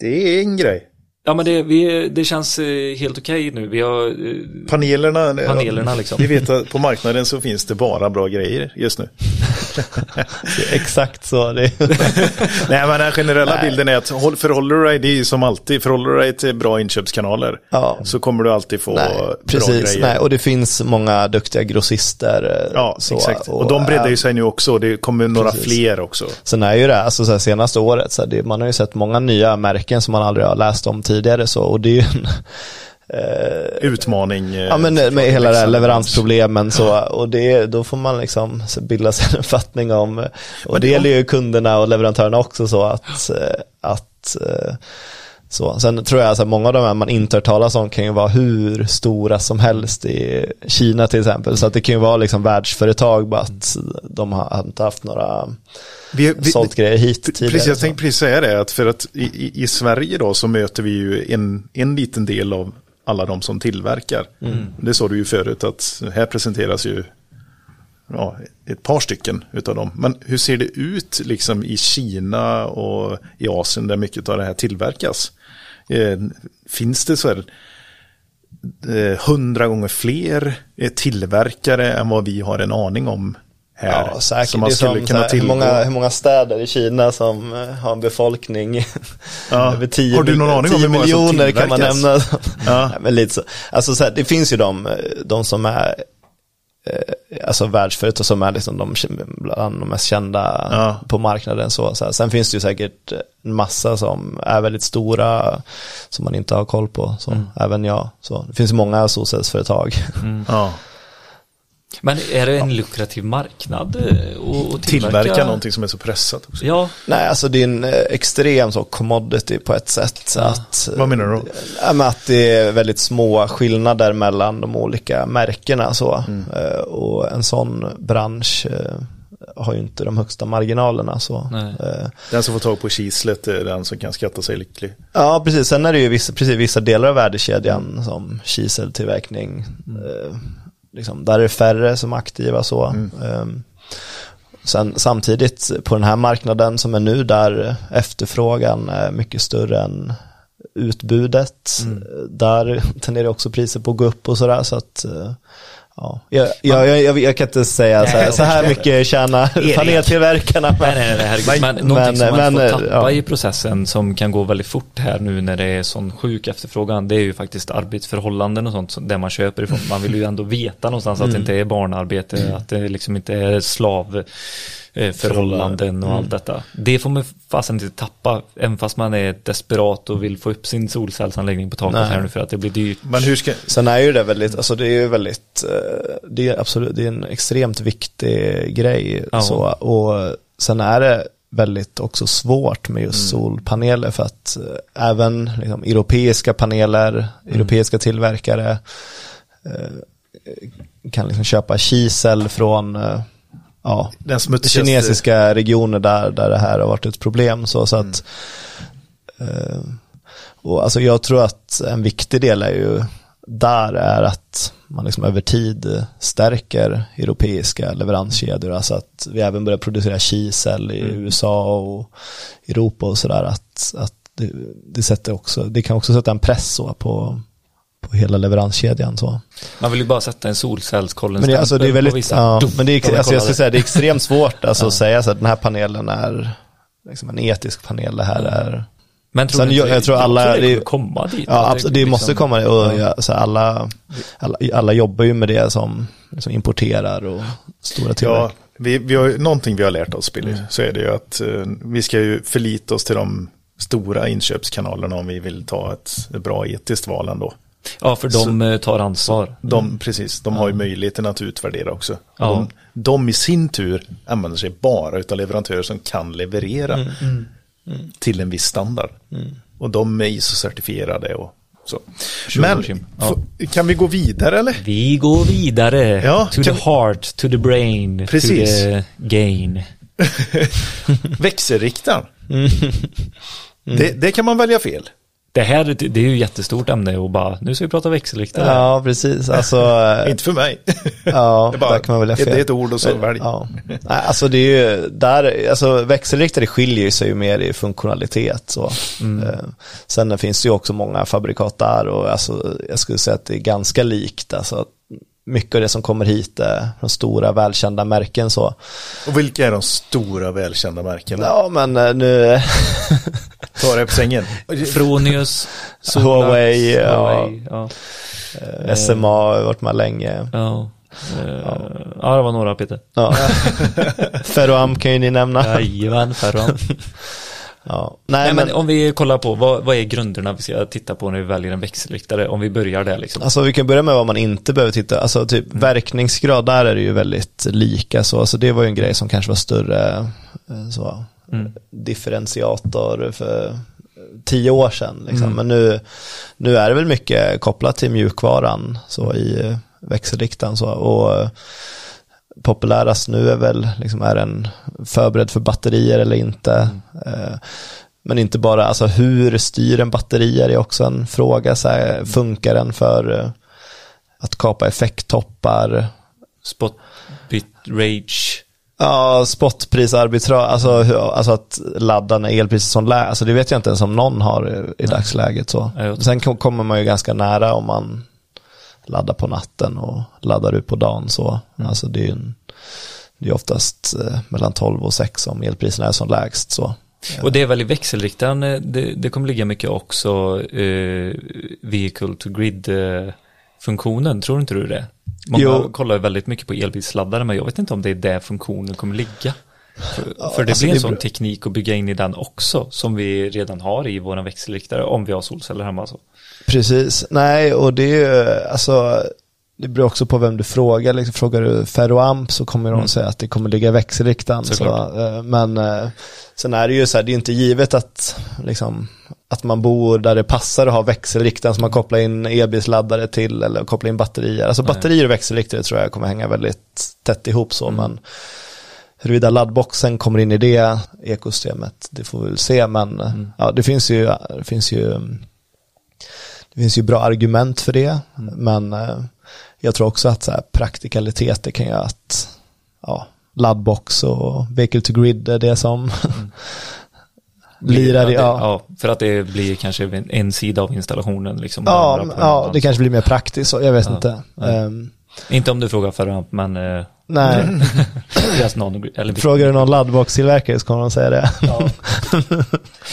det är en grej. Ja men det, vi, det känns eh, helt okej nu. Vi har eh, Panelerna, Panelerna, liksom. vi vet att på marknaden så finns det bara bra grejer just nu. <laughs> Exakt så. Det är, <laughs> Nej men den generella Nej. bilden är att håll- förhåller du dig, det är som alltid, förhåller du dig till bra inköpskanaler Ja. så kommer du alltid få nej, bra precis. grejer. Nej, och det finns många duktiga grossister. eh, Ja, så, exakt. Och, de breddar ju sig nu också och det kommer några Precis. fler också. Sen är ju det, alltså så här, senaste året, så här, det, man har ju sett många nya märken som man aldrig har läst om tidigare. Så, och det är ju en, eh, Utmaning. eh, Ja men med hela det här växande leveransproblemen så, och det, då får man liksom bilda sig en uppfattning om, och det gäller ju kunderna och leverantörerna också så att, eh, att så. Sen tror jag att många av de här man inte hör talas om kan ju vara hur stora som helst i Kina till exempel. Så att det kan ju vara liksom världsföretag bara att de har inte haft några Vi, vi, sålt grejer hit tidigare. Precis, jag så. tänkte precis säga det, att för att i, i, i Sverige då så möter vi ju en, en liten del av alla de som tillverkar. Mm. Det sa du ju förut att här presenteras ju ja, ett par stycken utav dem. Men hur ser det ut liksom i Kina och i Asien där mycket av det här tillverkas? Eh, finns det så här eh, hundra gånger fler eh, tillverkare än vad vi har en aning om här? Ja, säkert. Som man skulle som, kunna här, hur, många, hur många städer i Kina som har en befolkning <laughs> Ja. över 10, Har du någon aning om 10 hur många som miljoner kan man nämna. Ja. <laughs> Nej, men lite så. Alltså så här, det finns ju de, de som är alltså världsföretag som är liksom de, bland de mest kända Ja. på marknaden. Så, så. Sen finns det ju säkert en massa som är väldigt stora som man inte har koll på. Så, Mm. Även jag. Så, det finns många solcellsföretag. <laughs> Ja. Men är det en lukrativ marknad eh, att att tillverka? Tillverka någonting som är så pressat också. Ja, Nej, alltså det är en eh, extrem så commodity på ett sätt. Att, Vad menar du då? Ja, att det är väldigt små skillnader mellan de olika märkena. Så. Mm. Eh, Och en sån bransch, eh, har ju inte de högsta marginalerna. Så, eh, Den som får tag på kislet är den som kan skatta sig lycklig. Ja, precis. Sen är det ju vissa, precis, vissa delar av värdekedjan som kiseltillverkning. Eh, liksom, där är det färre som är aktiva så. Eh, sen, samtidigt på den här marknaden som är nu där efterfrågan är mycket större än utbudet. eh, Där tenderar också priser på att gå upp och sådär. Så att, eh, ja. jag, jag, jag, jag, kan inte säga så här, så här mycket tjänar paneltillverkarna. Nej, nej, nej, herregud. Men, Men- någonting som man men, får tappa ja. i processen som kan gå väldigt fort här nu när det är sån sjuk efterfrågan, det är ju faktiskt arbetsförhållanden och sånt där man köper ifrån. Man vill ju ändå veta någonstans att det inte är barnarbete, att det liksom inte är slav eh, förhållanden och allt detta. Det får man fasen inte tappa, även fast man är desperat och vill få upp sin solcellsanläggning på taket Nej. här nu för att det blir dyrt. Men hur ska, Sen är ju det väldigt, alltså det är ju väldigt, eh, det är absolut, det är en extremt viktig grej. Ja. Så, och sen är det väldigt också svårt med just solpaneler för att eh, även liksom, europeiska paneler, europeiska tillverkare eh, kan liksom köpa kisel från eh, ja, den smutsigaste, kinesiska regioner där, där det här har varit ett problem. Så, så att, eh, och alltså jag tror att en viktig del är ju där är att man liksom över tid stärker europeiska leveranskedjor. Alltså att vi även börjar producera kisel i USA och Europa och sådär. Att, att det, det, sätter också, det kan också sätta en press på, på hela leveranskedjan. Så. Man vill ju bara sätta en solcellskollen Men det, alltså, det är väldigt, vissa. ja, Duff, men det de är, alltså, jag ska säga, det är extremt svårt alltså, att säga så att den här panelen är liksom en etisk panel. Det här är, Men tror Sen du jag- inte- jag tror tror alla- det det- kommer komma dit? ja, absolut, det liksom- måste komma, och ja, så alla, alla, alla jobbar ju med det som liksom importerar och stora Ja, tillverkare. vi, vi har, ju- någonting vi har lärt oss, Billy, så är det ju att eh, vi ska ju förlita oss till de stora inköpskanalerna om vi vill ta ett bra etiskt val ändå. Ja, för de eh, tar ansvar. De, Precis, de har ju möjligheten att utvärdera också. Ja. De, de i sin tur använder sig bara av leverantörer som kan leverera till en viss standard. Och de är ISO-certifierade och så. Men. Ja. kan vi gå vidare eller? Vi går vidare. Ja, to the vi- heart, to the brain, Precis. to the gain. <laughs> Växelriktaren. <laughs> Mm. Det, det kan man välja fel. Det här det är ju ett jättestort ämne och bara, nu ska vi prata växelriktare. Ja, precis. Alltså, <laughs> Inte för mig. <laughs> ja, Det är bara- där kan man välja det är ett ord och så välj. Ja. Nej, alltså det är ju, där, alltså växelriktare skiljer sig ju mer i funktionalitet. Så. Mm. Eh, Sen finns det ju också många fabrikat där och alltså, jag skulle säga att det är ganska likt. Alltså, mycket av det som kommer hit är från stora välkända märken så. Och vilka är de stora välkända märkena? Ja men eh, nu, <laughs> Ta det på sängen. Fronius, Sonax, Huawei, ja. Huawei, ja. SMA har varit med länge. Ja. Eh, ja, det var några Peter. Ja. <laughs> Ferroam kan ju ni nämna. Jajamän, Ferron. <laughs> Ja. Nej, Nej, men men, om vi kollar på, vad, vad är grunderna vi ska titta på när vi väljer en växelriktare? Om vi börjar där liksom. Alltså vi kan börja med vad man inte behöver titta, alltså typ verkningsgrad, där är det ju väldigt lika så, alltså det var ju en grej som kanske var större, eh, så, Mm. differentiator för tio år sedan liksom. Mm. men nu, nu är det väl mycket kopplat till mjukvaran så i växelriktaren så, och eh, populärast nu är väl, liksom, är den förberedd för batterier eller inte? Eh, Men inte bara, alltså hur styr en batterier är också en fråga. Så här, funkar den för eh, att kapa effekttoppar? Spot, bit, rage. Ja, spotprisarbitrage, alltså, alltså att ladda när elpriset som lägst. Alltså det vet jag inte ens om någon har i, dagsläget. Så. Sen kom- kommer man ju ganska nära om man laddar på natten och laddar ut på dagen. Så. Mm. Alltså det är ju det är oftast eh, mellan 12 och 6 om elpriserna är som lägst. Så. Och det är väl i växelriktaren, eh, det, det kommer ligga mycket också eh, vehicle to grid eh, funktionen, tror inte du det? Många Jo. kollar väldigt mycket på elbilsladdare, men jag vet inte om det är där funktionen kommer ligga. För, för det alltså blir en sån beror- teknik att bygga in i den också, som vi redan har i våra växelriktare, om vi har solceller hemma. Så. Precis, nej och det är ju, alltså det beror också på vem du frågar. Liksom, frågar du ferroamp så kommer de Mm. säga att det kommer ligga i växelriktaren. Så, eh, men eh, sen är det ju så här, det är inte givet att, liksom, att man bor där det passar att ha växelriktaren som man kopplar in elbilsladdare till eller kopplar in batterier. Alltså Nej. batterier och växelriktare tror jag kommer hänga väldigt tätt ihop så. Mm. Men Huruvida laddboxen kommer in i det ekosystemet, det får vi väl se, men ja, det finns ju, det finns ju, det finns ju bra argument för det, men eh, jag tror också att så här, praktikaliteter kan göra att ja, laddbox och vehicle to grid är det som <laughs> lirar i, ja. ja, för att det blir kanske en, sida av installationen liksom. Ja, ja, det kanske blir mer praktiskt, så jag vet Ja, inte. ja. Ehm, Inte om du frågar Ferramp, men eh, nej, <laughs> frågar du någon laddbox-tillverkare så kommer de säga det. Ja. <laughs>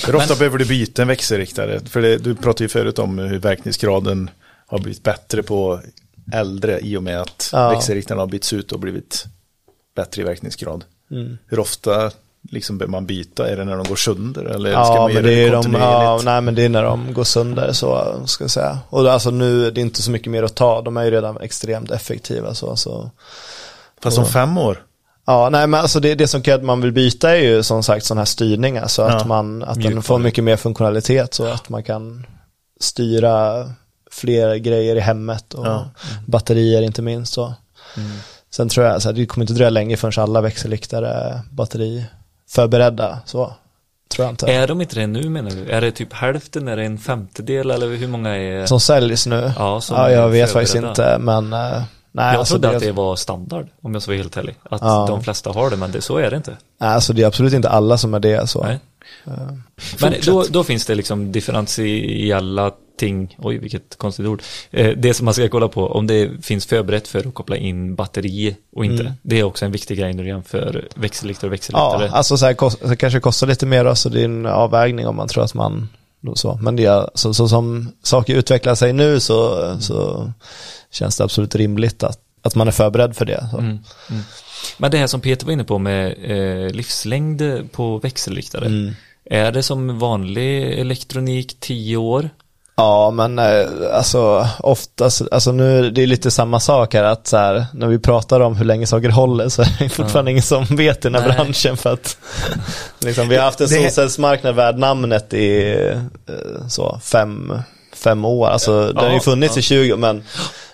Hur ofta behöver du byta en växelriktare? För det, du pratade ju förut om hur verkningsgraden har blivit bättre på äldre i och med att Ja. växelriktarna har bytts ut och blivit bättre i verkningsgrad. Mm. Hur ofta liksom behöver man byta? Är det när de går sönder? Eller ska Ja, man men det är, de, ja, nej, men det är när de går sönder så ska jag säga. Och alltså nu, det är inte så mycket mer att ta, de är ju redan extremt effektiva så. så. Fast om fem år? Ja, nej men alltså det, det som kan att man vill byta är ju som sagt sådana här styrningar så att Ja, man, att den får mycket mer funktionalitet så att man kan styra fler grejer i hemmet och Ja. batterier inte minst så. Sen tror jag, så här, det kommer inte dröja länge förrän alla växelriktare är batteriförberedda så. Tror jag inte. Är de inte det nu menar du? Är det typ hälften, är det en femtedel eller hur många är? Som säljs nu? Ja, ja jag vet faktiskt förberedda. inte, men eh, nej, jag alltså trodde det, att det var standard, om jag ska vara helt ärlig. Att Ja. de flesta har det, men det, så är det inte. nej, alltså det är absolut inte alla som är det så. Nej. Men då, då finns det liksom differentiella ting, oj vilket konstigt ord, eh, det som man ska kolla på, om det finns förberett för att koppla in batteri och inte. Mm. Det är också en viktig grej när du jämför växelriktare och växelriktare. Ja, alltså så här, kost, det kanske kostar lite mer så det är en avvägning om man tror att man så. Men det är, så, så som saker utvecklar sig nu så, så känns det absolut rimligt att, att man är förberedd för det. Så. Mm, mm. Men det här som Peter var inne på med eh, livslängd på växelriktare, Mm. är det som vanlig elektronik 10 år? Ja, men eh, alltså oftast, alltså nu, det är lite samma sak här att så här, när vi pratar om hur länge saker håller så är det fortfarande ingen som vet i den här Nej. branschen för att <laughs> liksom, vi har haft en Det- solcellsmarknad värd namnet i eh, så fem, fem år, alltså den har ju Ja, funnits ja. i 20 men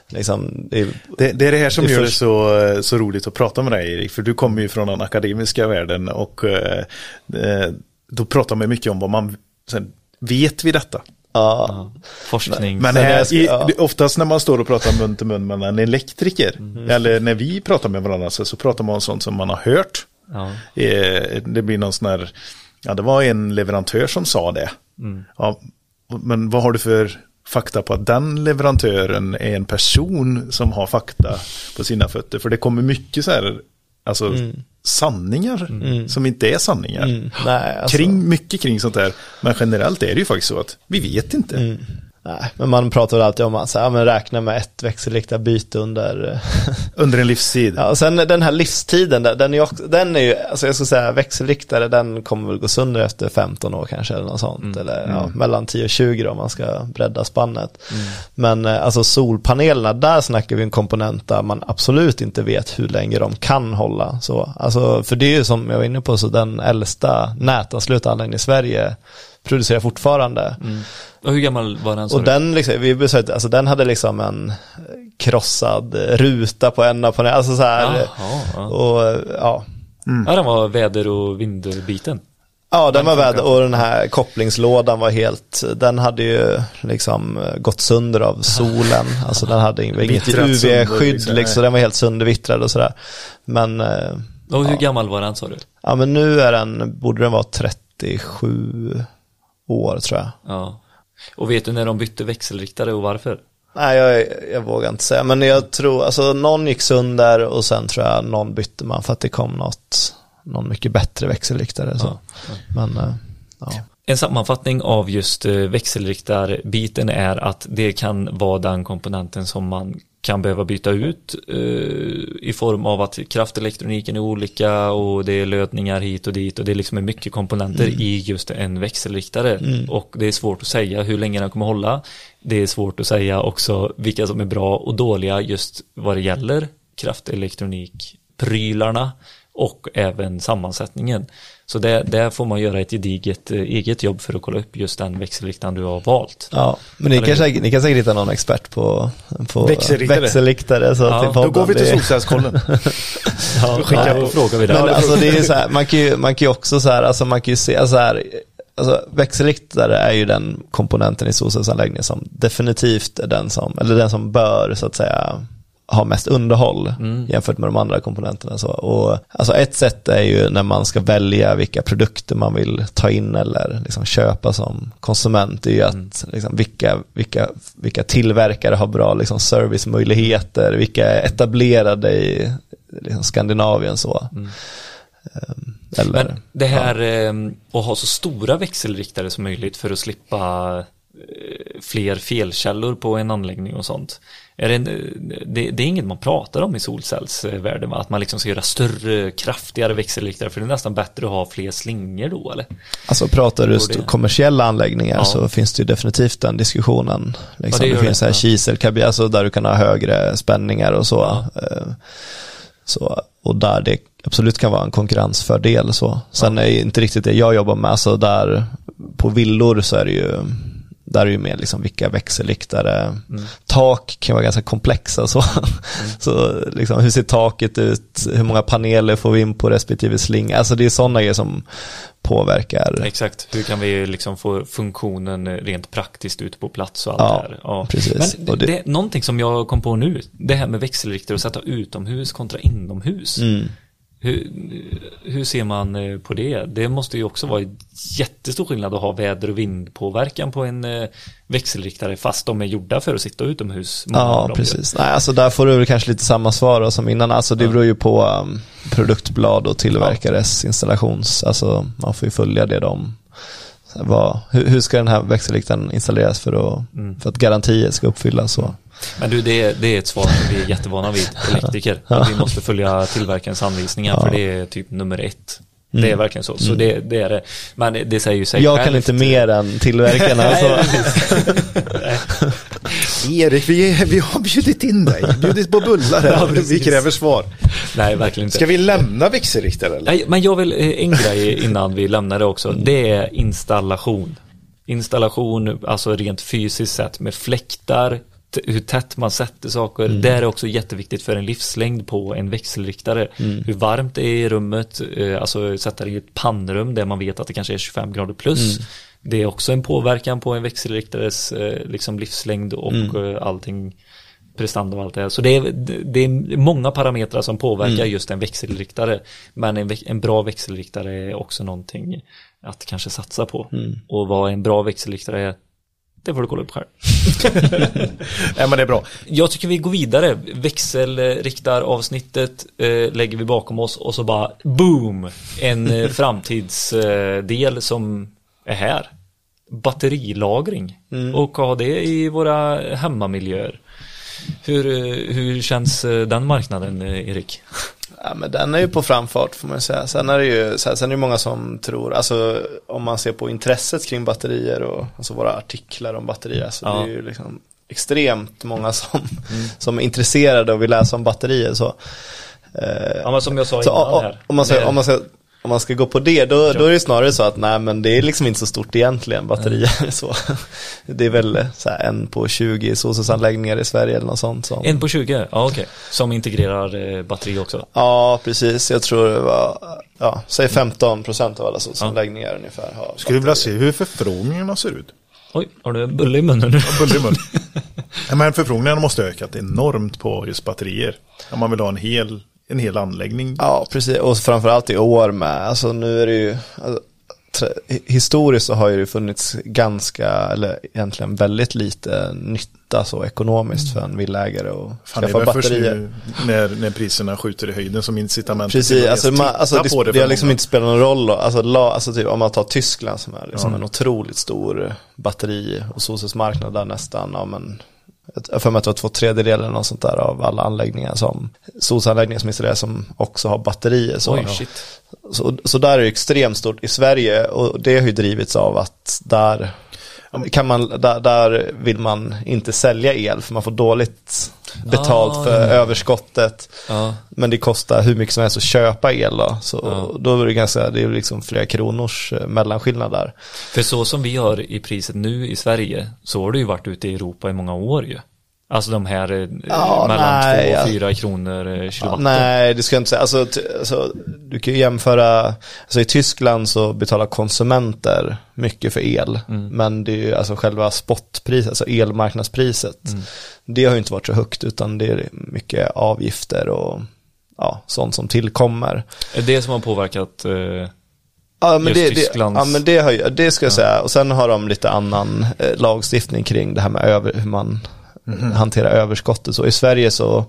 liksom, det är, Det, det är det här som Det gör det så, så roligt att prata med dig Erik, för du kommer ju från den akademiska världen och eh, eh, då pratar man mycket om vad man, sen, vet vi detta? Ja, Forskning? Men här, i, oftast när man står och pratar mun till mun med en elektriker, Mhm. eller när vi pratar med varandra så, så pratar man om sånt som man har hört. ja. Eh, det blir någon sån här, ja det var en leverantör som sa det. Mm. Ja, men vad har du för fakta på att den leverantören är en person som har fakta på sina fötter? För det kommer mycket så här, alltså sanningar som inte är sanningar. mm, nej, alltså, Kring, mycket kring sånt där. Men generellt är det ju faktiskt så att vi vet inte. Mm. Nej, men man pratar alltid om att ja, räkna med ett växelriktat byte under <laughs> Under en livstid. Ja, och sen den här livstiden, den är också, den är ju, alltså jag skulle säga växelriktare, den kommer väl gå sönder efter 15 år kanske eller något sånt. Eller ja, mellan 10 och 20 då, om man ska bredda spannet. Men eh, alltså solpanelerna, där snackar vi en komponent där man absolut inte vet hur länge de kan hålla. Så, alltså, för det är ju som jag var inne på, så den äldsta nätanslutna anläggningen i Sverige producerar fortfarande. Och hur gammal var den? Och den, liksom, vi besökte, alltså den hade liksom en krossad ruta på en av panelen, alltså så här. Jaha, ja. Och ja, Ja, den var väder och vindbiten. ja den var värd och den här kopplingslådan var helt, den hade ju liksom gått sönder av solen, alltså den hade inget UV-skydd liksom. liksom, så den var helt söndervittrad och sådär. Men, eh, Och hur gammal var den sa du? ja men nu är den, borde den vara 37 år tror jag. Ja. Och vet du när de bytte växelriktare och varför? Nej, jag, jag vågar inte säga, men jag tror, alltså någon gick sönder och sen tror jag någon bytte man för att det kom något, någon mycket bättre växelriktare. Så. Ja, Men, eh, ja. En sammanfattning av just eh, växelriktarbiten är att det kan vara den komponenten som man kan behöva byta ut eh, i form av att kraftelektroniken är olika och det är lödningar hit och dit och det är liksom mycket komponenter i just en växelriktare. Och det är svårt att säga hur länge den kommer hålla. Det är svårt att säga också vilka som är bra och dåliga just vad det gäller kraftelektronikprylarna och även sammansättningen. Så där, där får man göra ett gediget eh, eget jobb för att kolla upp just den växelriktaren du har valt. Ja, men ni kan, säkert, ni kan säkert hitta någon expert på, på Växelriktare. växelriktare så Ja, till då går vi till solcellskollen. <laughs> Ja, Skicka då på- frågar vi Men där. alltså det är så här, man kan ju, man kan ju också så här, alltså man kan ju se så här, alltså växelriktare är ju den komponenten i solcellsanläggningen som definitivt är den som, eller den som bör så att säga ha mest underhåll jämfört med de andra komponenterna. Så. Och, alltså ett sätt är ju när man ska välja vilka produkter man vill ta in eller liksom köpa som konsument. Det är ju att liksom, vilka, vilka, vilka tillverkare har bra liksom, servicemöjligheter, vilka är etablerade i liksom, Skandinavien. Så. Ehm, Eller, Men det här eh, att ha så stora växelriktare som möjligt för att slippa fler felkällor på en anläggning och sånt. Är det, det, det är inget man pratar om i solcellsvärlden, att man liksom ska göra större, kraftigare växelriktare, för det är nästan bättre att ha fler slingor då, eller? Alltså pratar du det? kommersiella anläggningar Ja. så finns det ju definitivt den diskussionen. Liksom, Ja, det det, finns det, här ja. alltså där du kan ha högre spänningar och så. Ja. Eh, så och där det absolut kan vara en konkurrensfördel. Så. Sen är det inte riktigt det jag jobbar med, så där på villor så är det ju där är ju mer liksom vilka växelriktare, Mm. tak kan vara ganska komplexa så. <laughs> så liksom, hur ser taket ut, hur många paneler får vi in på respektive slinga, alltså det är sådana grejer som påverkar. Exakt, hur kan vi liksom få funktionen rent praktiskt ute på plats och allt Ja, det här. Ja, precis. Men det, det- någonting som jag kom på nu, det här med växelriktare och sätta utomhus kontra inomhus. Mm. Hur, hur ser man eh, på det? Det måste ju också vara jättestor skillnad att ha väder och vindpåverkan på en eh, växelriktare fast de är gjorda för att sitta utomhus. Ja, precis. Nej, alltså där får du väl kanske lite samma svar som innan. Alltså det beror ju på um, produktblad och tillverkares installations, alltså man får ju följa det de vad, hur, hur ska den här växelriktaren installeras för att, Mm. för att garantier ska uppfyllas? Så. Men du, det är, det är ett svar som vi är jättevana vid, <laughs> elektriker. Att vi måste följa tillverkarens anvisningar, Ja. för det är typ nummer ett. Mm. Det är verkligen så, så det, det är det. Men det säger ju sig Jag självt. kan inte mer än tillverkarna. <laughs> Nej. <laughs> Erik, vi, vi har bjudit in dig. Bjudit på bullar här. <laughs> Ja, vi kräver svar. Nej, verkligen inte. Ska vi lämna växelriktare eller? Nej, men jag vill, eh, en grej innan vi lämnar det också, det är installation. Installation, alltså rent fysiskt sett med fläktar, hur tätt man sätter saker. Det är också jätteviktigt för en livslängd på en växelriktare. Hur varmt det är i rummet, eh, alltså sätta det i ett pannrum där man vet att det kanske är 25 grader plus. Det är också en påverkan på en växelriktares eh, liksom livslängd och eh, allting prestanda och allt det här. Så det är, det är många parametrar som påverkar just en växelriktare. Men en, en bra växelriktare är också någonting att kanske satsa på. Och vad en bra växelriktare är, det får du kolla upp själv. <laughs> Nej men det är bra. Jag tycker vi går vidare. Växelriktaravsnittet eh, lägger vi bakom oss och så bara boom! En eh, framtidsdel som är här. Batterilagring. Och ha det i våra hemmamiljöer. Hur, hur känns eh, den marknaden, eh, Erik? <laughs> Ja, men den är ju på framfart får man säga. Sen är det ju sen är det många som tror, alltså om man ser på intresset kring batterier och alltså våra artiklar om batterier så Ja. det är ju liksom extremt många som, <laughs> som är intresserade och vill läsa om batterier så. Eh, Ja, men som jag sa så innan här. om, man Det- om, man ska, om man ska gå på det, då, då är det snarare så att nej men det är liksom inte så stort egentligen batterier. <laughs> Så. Det är väl så här, en på 20 solcellsanläggningar i Sverige eller något sånt. Som, En på 20? Ja, okej. Som integrerar eh, batteri också. Ja, precis. Jag tror det var, ja, säg 15% av alla solcellsanläggningar ungefär har Skulle du vilja se hur förfrågningarna ser ut? Oj, har du en bulle i munnen nu? Buller i mun. Nej, <laughs> men förfrågningarna måste ha ökat enormt på just batterier. Om man vill ha en hel, en hel anläggning. Ja, precis. Och framförallt i år med. Alltså nu är det ju, alltså, historiskt så har ju det funnits ganska, eller egentligen väldigt lite nytta så ekonomiskt för en villaägare och Fan, det skaffa batterier. när, när priserna skjuter i höjden som incitament. Precis, alltså, man, alltså det, det, för har liksom inte spelat någon roll. Alltså, la, alltså typ, om man tar Tyskland som är liksom Ja. en otroligt stor batteri och solcellsmarknad där nästan, ja men jag för mig att det var två tredjedelar eller något sånt där av alla anläggningar som solcellsanläggningar som installeras som också har batterier. Så, Oj, så, så där är det extremt stort i Sverige och det har ju drivits av att där kan man, där, där vill man inte sälja el för man får dåligt betalt Ah, för ja. överskottet. Ja. Men det kostar hur mycket som helst att köpa el då. Så Ja. då är det ganska, det är liksom flera kronors eh, mellanskillnad där. För så som vi har i priset nu i Sverige så har det ju varit ute i Europa i många år ju. Alltså de här eh, Ja, mellan nej, 2 ja. och 4 kronor eh, kilowatten. Nej, det ska jag inte säga. Alltså, alltså, du kan ju jämföra, alltså i Tyskland så betalar konsumenter mycket för el. Men det är ju alltså själva spotpriset, alltså elmarknadspriset. Det har ju inte varit så högt utan det är mycket avgifter och ja, sånt som tillkommer. Är det som har påverkat eh, Ja men, det, det, ja, men det, har, det ska jag säga. Och sen har de lite annan eh, lagstiftning kring det här med över, hur man hanterar överskottet. Så i Sverige så,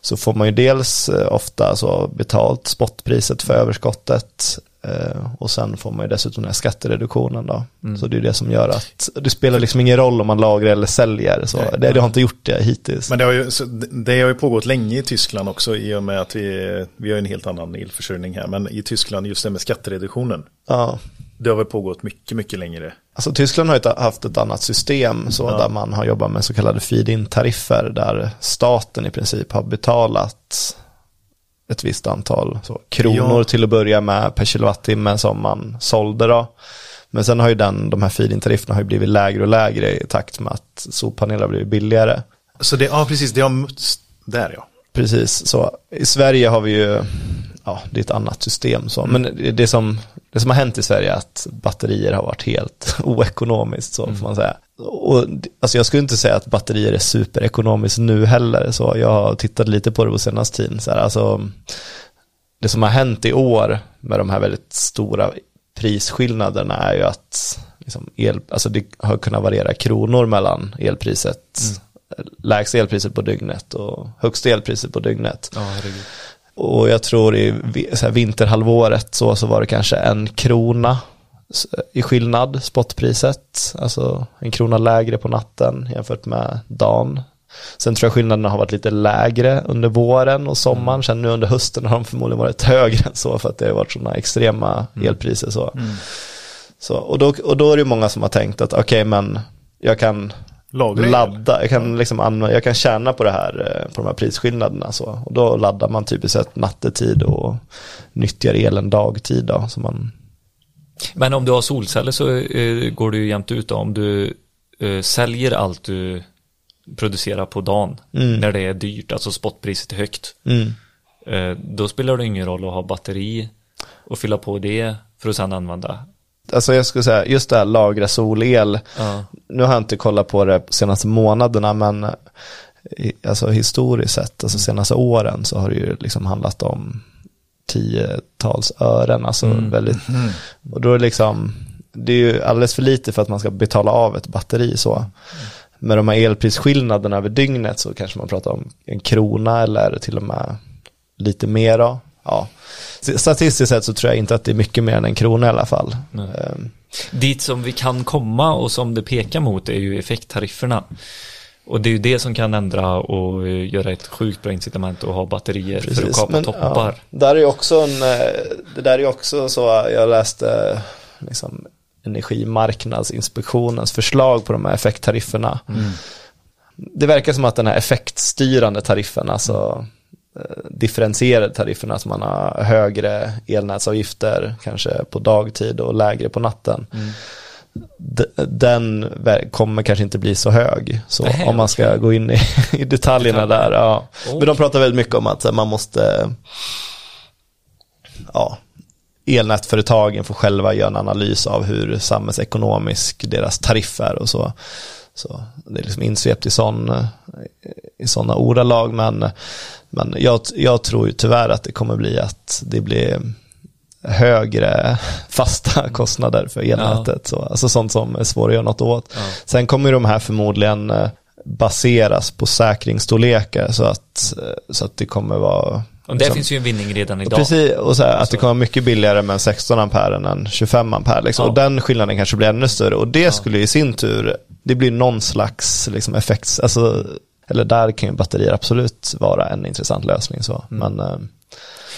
så får man ju dels eh, ofta så betalt spotpriset för överskottet. Eh, och sen får man ju dessutom den här skattereduktionen då. Så det är det som gör att det spelar liksom ingen roll om man lagrar eller säljer. Så Nej. det, det har inte gjort det hittills. Men det har, ju, det har ju pågått länge i Tyskland också i och med att vi, vi har en helt annan elförsörjning här. Men i Tyskland just det med skattereduktionen. ja. Det har väl pågått mycket, mycket längre. Alltså Tyskland har ju haft ett annat system så Ja. där man har jobbat med så kallade feed-in-tariffer där staten i princip har betalat ett visst antal så, kronor Ja. till att börja med per kilowattimme som man sålde då. Men sen har ju den, de här feed-in-tarifferna har ju blivit lägre och lägre i takt med att solpaneler har blivit billigare. Så det, ja precis, det har mötts där ja. Precis, så i Sverige har vi ju, ja det är ett annat system så, men det som, det som har hänt i Sverige är att batterier har varit helt <laughs> oekonomiskt så får man säga. Och alltså jag skulle inte säga att batterier är superekonomiskt nu heller, så jag har tittat lite på det på senaste tiden. Så här, alltså, det som har hänt i år med de här väldigt stora prisskillnaderna är ju att liksom el, alltså det har kunnat variera kronor mellan elpriset, lägsta elpriset på dygnet och högsta elpriset på dygnet. Ja. Och jag tror i så vinterhalvåret så, så var det kanske en krona i skillnad, spotpriset. Alltså en krona lägre på natten jämfört med dagen. Sen tror jag skillnaderna har varit lite lägre under våren och sommaren. Sen nu under hösten har de förmodligen varit <laughs> högre än så för att det har varit sådana extrema elpriser. Så. Så, och, då, och då är det många som har tänkt att okej men jag kan Lagra el. ladda, jag kan, liksom använda, jag kan tjäna på det här, eh, på de här prisskillnaderna. Så. Och då laddar man typiskt sett nattetid och nyttjar elen dagtid. Då, så man, Men om du har solceller så eh, går det ju jämnt ut då. Om du eh, säljer allt du producerar på dagen Mm. när det är dyrt, alltså spotpriset är högt. mm, Eh, då spelar det ingen roll att ha batteri och fylla på det för att sedan använda. Alltså jag skulle säga, just det här lagra solel, Ja. nu har jag inte kollat på det de senaste månaderna, men alltså historiskt sett, alltså senaste åren så har det ju liksom handlat om tiotals ören, alltså väldigt, och då är det liksom, det är ju alldeles för lite för att man ska betala av ett batteri så. Med de här elprisskillnaderna över dygnet så kanske man pratar om en krona eller till och med lite mer då. Ja. Statistiskt sett så tror jag inte att det är mycket mer än en krona i alla fall. Nej. Ehm, Dit som vi kan komma och som det pekar mot är ju effekttarifferna. Och det är ju det som kan ändra och göra ett sjukt bra incitament att ha batterier för att kapa men, toppar. Ja, där är också en, eh, det där är också så, jag läste liksom Energimarknadsinspektionens förslag på de här effekttarifferna. Det verkar som att den här effektstyrande tariffen, alltså differentierade tarifferna, att man har högre elnätsavgifter kanske på dagtid och lägre på natten. D- Den kommer kanske inte bli så hög. Så Nej, om man ska okej. gå in i, <laughs> i detaljerna där. Ja. Okej. Men de pratar väldigt mycket om att man måste, ja, elnätföretagen får själva göra en analys av hur samhällsekonomisk deras tariff är och så. Så det är liksom insvept i, sån, i sådana ordalag men, men jag, jag tror ju tyvärr att det kommer bli att det blir högre <laughs> fasta kostnader för elnätet. Så, alltså sånt som är svårt att göra något åt. Ja. Sen kommer de här förmodligen eh, baseras på säkringsstorlekar så att, eh, så att det kommer vara Och liksom- finns ju en vinning redan idag. Precis, och så här, att Alltså- det kommer mycket billigare med en 16 ampere än en 25 ampere. Liksom. Ja. Och den skillnaden kanske blir ännu större. Och det skulle i sin tur, det blir någon slags liksom, effekt, alltså, eller där kan ju batterier absolut vara en intressant lösning. Så. Mm. Men, eh,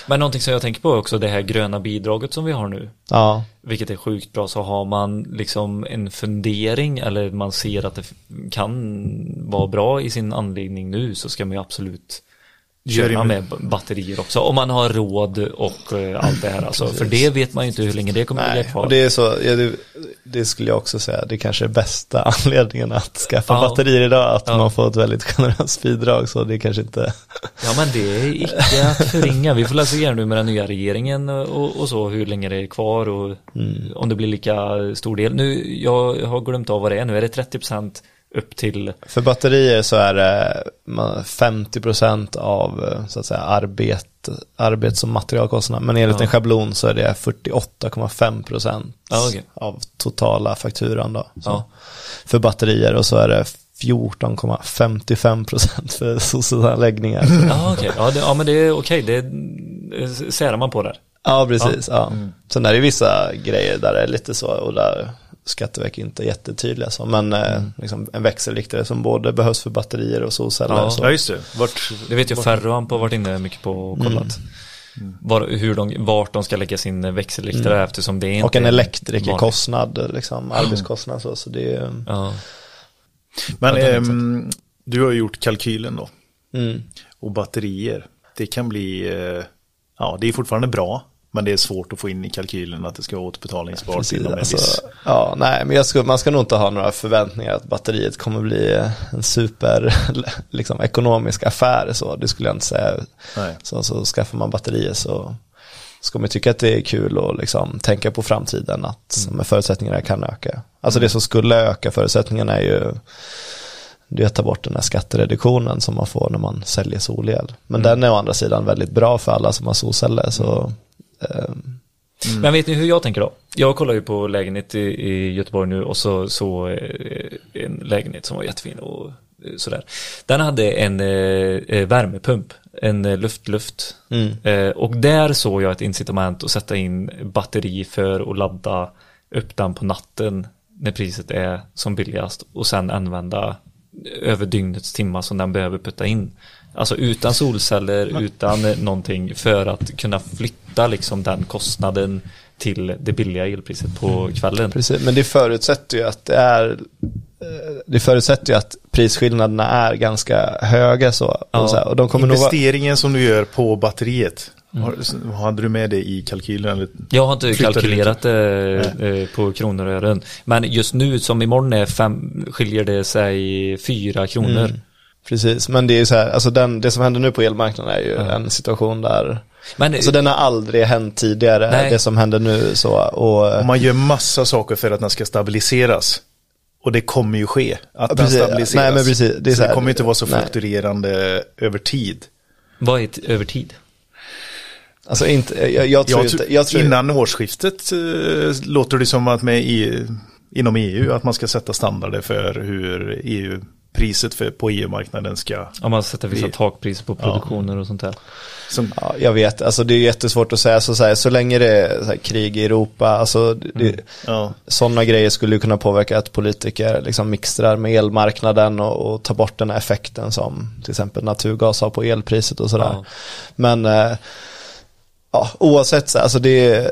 Men någonting som jag tänker på är också det här gröna bidraget som vi har nu. Ja, Vilket är sjukt bra. Så har man liksom en fundering eller man ser att det kan vara bra i sin anläggning nu så ska man ju absolut köra med batterier också. Om man har råd och eh, allt det här. Alltså, för det vet man ju inte hur länge det kommer att ligga nej, kvar. och det är så, ja, det, det skulle jag också säga, det kanske är bästa <laughs> anledningen att skaffa Ja. batterier idag, att Ja. man får ett väldigt generöst bidrag, så det kanske inte, <laughs> Ja men det är icke att förringa. Vi får läsa igenom nu med den nya regeringen och, och så hur länge det är kvar och om det blir lika stor del. Nu, jag har glömt av vad det är nu. Är det 30% upp till för batterier så är det man- 50% av eh, så att säga arbet, arbets och materialkostnader, men enligt Ja. en schablon så är det 48,5% Ja, okej. av totala fakturan då. Ja. För batterier och så är det 14,55% för <laughs> sosseanläggningar. Ja okej, ja, det, ja men det är okej, det eh, särar man på där. Ja, precis. Ja. Mm. Sen är det vissa grejer där det är lite så och där Skatteverket inte är jättetydliga så, men eh, Mm. liksom en växelriktare som både behövs för batterier och solceller. Ja. så. Ja, just det. Vart, Det vet ju Ferroamp har varit inne mycket på och kollat. Var, hur de, vart de ska lägga sin växelriktare eftersom det är inte Och en elektrikerkostnad, liksom, arbetskostnad så, så det är, Ja. men är ehm, du har ju gjort kalkylen då. mm, Och batterier. Det kan bli, eh, ja det är fortfarande bra. Men det är svårt att få in i kalkylen att det ska vara återbetalningsbart precis, inom en alltså, viss. ja, nej, men jag ska, man ska nog inte ha några förväntningar att batteriet kommer bli en super, <laughs> liksom, ekonomisk affär så, det skulle jag inte säga. Nej. Så, så skaffar man batterier så ska man tycka att det är kul och liksom tänka på framtiden att Mm. förutsättningarna kan öka. Alltså det som skulle öka förutsättningarna är ju det är att ta bort den här skattereduktionen som man får när man säljer solel. Men Mm. den är å andra sidan väldigt bra för alla som har solceller. Så, eh, Men vet ni hur jag tänker då? Jag kollar ju på lägenhet i, i Göteborg nu och så, så eh, en lägenhet som var jättefin och eh, sådär. Den hade en eh, eh, värmepump, en luft-luft. Mm. Eh, och där såg jag ett incitament att sätta in batteri för att ladda upp den på natten när priset är som billigast och sen använda över dygnets timmar som den behöver putta in. Alltså utan solceller, utan eh, någonting för att kunna flytta liksom den kostnaden till det billiga elpriset på kvällen. Precis, men det förutsätter ju att det är eh, det förutsätter ju att prisskillnaderna är ganska höga så. Ja. Och, så här, och de kommer nog vara, Investeringen som du gör på batteriet. Har, hade du med det i kalkylen? Eller? Jag har inte kalkylerat det eh, på kronor och ören. Men just nu som imorgon är fem, skiljer det sig fyra kronor. Mm. Precis, men det är ju så här, alltså den, det som händer nu på elmarknaden är ju en situation där, Men alltså den har aldrig hänt tidigare, Nej. det som händer nu så, och Och man gör massa saker för att den ska stabiliseras. Och det kommer ju ske. Att Ja, den precis. stabiliseras. Nej, men precis. Det är så så här- det kommer inte vara så nej. fluktuerande över tid. vad är över tid? alltså inte, jag, jag tror Jag inte, tror, jag tror, innan årsskiftet eh, låter det som att med EU, inom EU att man ska sätta standarder för hur EU-priset för, på EU-marknaden ska... Om man sätter vissa takpriser på produktioner och sånt där. Som, Ja, jag vet, alltså det är jättesvårt att säga så, så, här, så länge det är så här, krig i Europa, alltså det, ja. sådana grejer skulle kunna påverka att politiker liksom mixtrar med elmarknaden och, och tar bort den här effekten som till exempel naturgas har på elpriset och sådär. Ja. Men eh, ja, oavsett, så, alltså det är,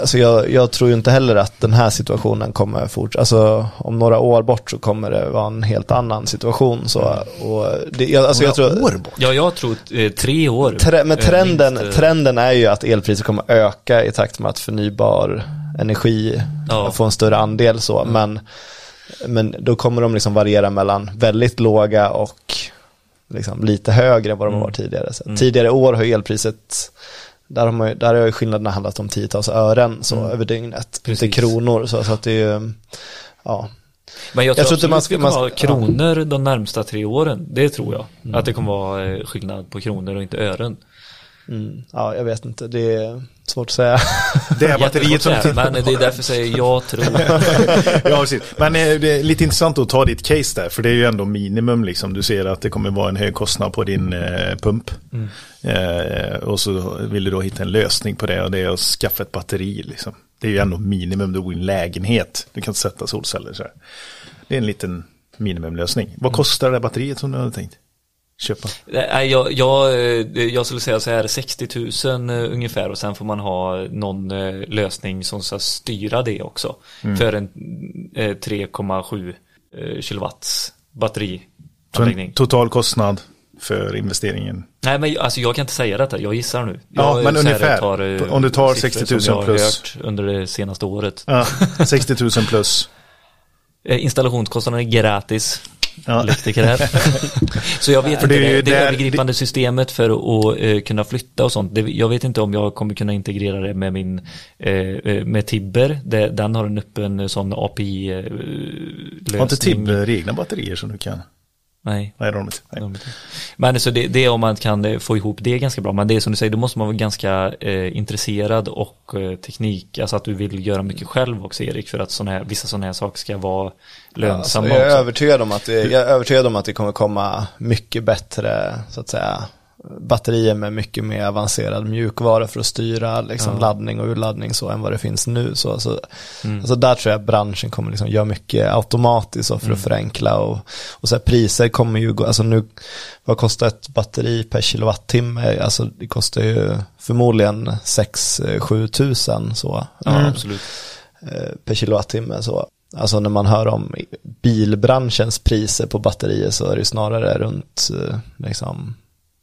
alltså jag, jag tror ju inte heller att den här situationen kommer fort, alltså om några år bort så kommer det vara en helt annan situation så, och det, jag, alltså jag tror, år bort. Ja, jag tror eh, tre år. Tre, men eh, trenden, minst, eh, trenden är ju att elpriset kommer öka i takt med att förnybar energi Ja. får en större andel så, men, men då kommer de liksom variera mellan väldigt låga och liksom lite högre än vad de Mm. varit tidigare. Så Tidigare år har elpriset, där har, man, ju- där har ju skillnaderna handlat om tiotals ören så Mm. över dygnet, Precis. inte kronor. Så, så att det är ju, ja, Men jag tror, Jag tror absolut man ska- man ska- ha kronor de närmsta tre åren. Det tror jag. Mm. Att det kommer vara eh, skillnad på kronor och inte ören. Mm, ja, jag vet inte, det är svårt att säga. <laughs> Det här batteriet som... Säga, Men det är därför jag säger jag tror. <laughs> ja, precis. Men eh, det är lite intressant att ta ditt case där, för det är ju ändå minimum liksom. Du ser att det kommer vara en hög kostnad på din eh, pump. Eh, och så vill du då hitta en lösning på det och det är att skaffa ett batteri liksom. Det är ju ändå minimum, du bor i en lägenhet. Du kan inte sätta solceller så här. Det är en liten minimumlösning. Vad kostar det batteriet som du hade tänkt? Köpa? Nej, jag, jag, eh, jag skulle säga så här 60 000 eh, ungefär och sen får man ha någon eh, lösning som ska styra det också. För en eh, 3,7 eh, kilowatts Så en batterianläggning. total kostnad för investeringen. Nej men alltså jag kan inte säga detta, jag gissar nu. Ja, jag, men ungefär. eh, Om du tar siffror 60 000 som jag har plus. hört under det senaste året. Ja, 60 000 plus. <laughs> Installationskostnaden är gratis. Ja. Elektriker här. <laughs> så jag vet inte, det det, det, övergripande systemet för att eh, kunna flytta och sånt. Det, jag vet inte om jag kommer kunna integrera det med min, eh, eh, med Tibber. Det, den har en öppen sån API-lösning. Har inte Tibbe egna batterier som du kan? Nej. Nej, det har de inte. Nej. Men så det, det är om man kan eh, få ihop det ganska bra. Men det är som du säger, då måste man vara ganska eh, intresserad och eh, teknik. Alltså att du vill göra mycket själv också Erik. För att såna här, vissa sådana här saker ska vara lönsamma Alltså, jag är också. övertygad om att det, jag är övertygad om att det kommer komma mycket bättre, så att säga, batterier med mycket mer avancerad mjukvara för att styra liksom, laddning och urladdning så än vad det finns nu. Så, alltså, alltså där tror jag branschen kommer liksom göra mycket automatiskt och för att förenkla och, och så här, priser kommer ju gå, alltså nu, vad kostar ett batteri per kilowattimme? Alltså det kostar ju förmodligen 6-7 tusen så. Ja, absolut. eh, per kilowattimme så. Alltså när man hör om bilbranschens priser på batterier så är det snarare runt eh, liksom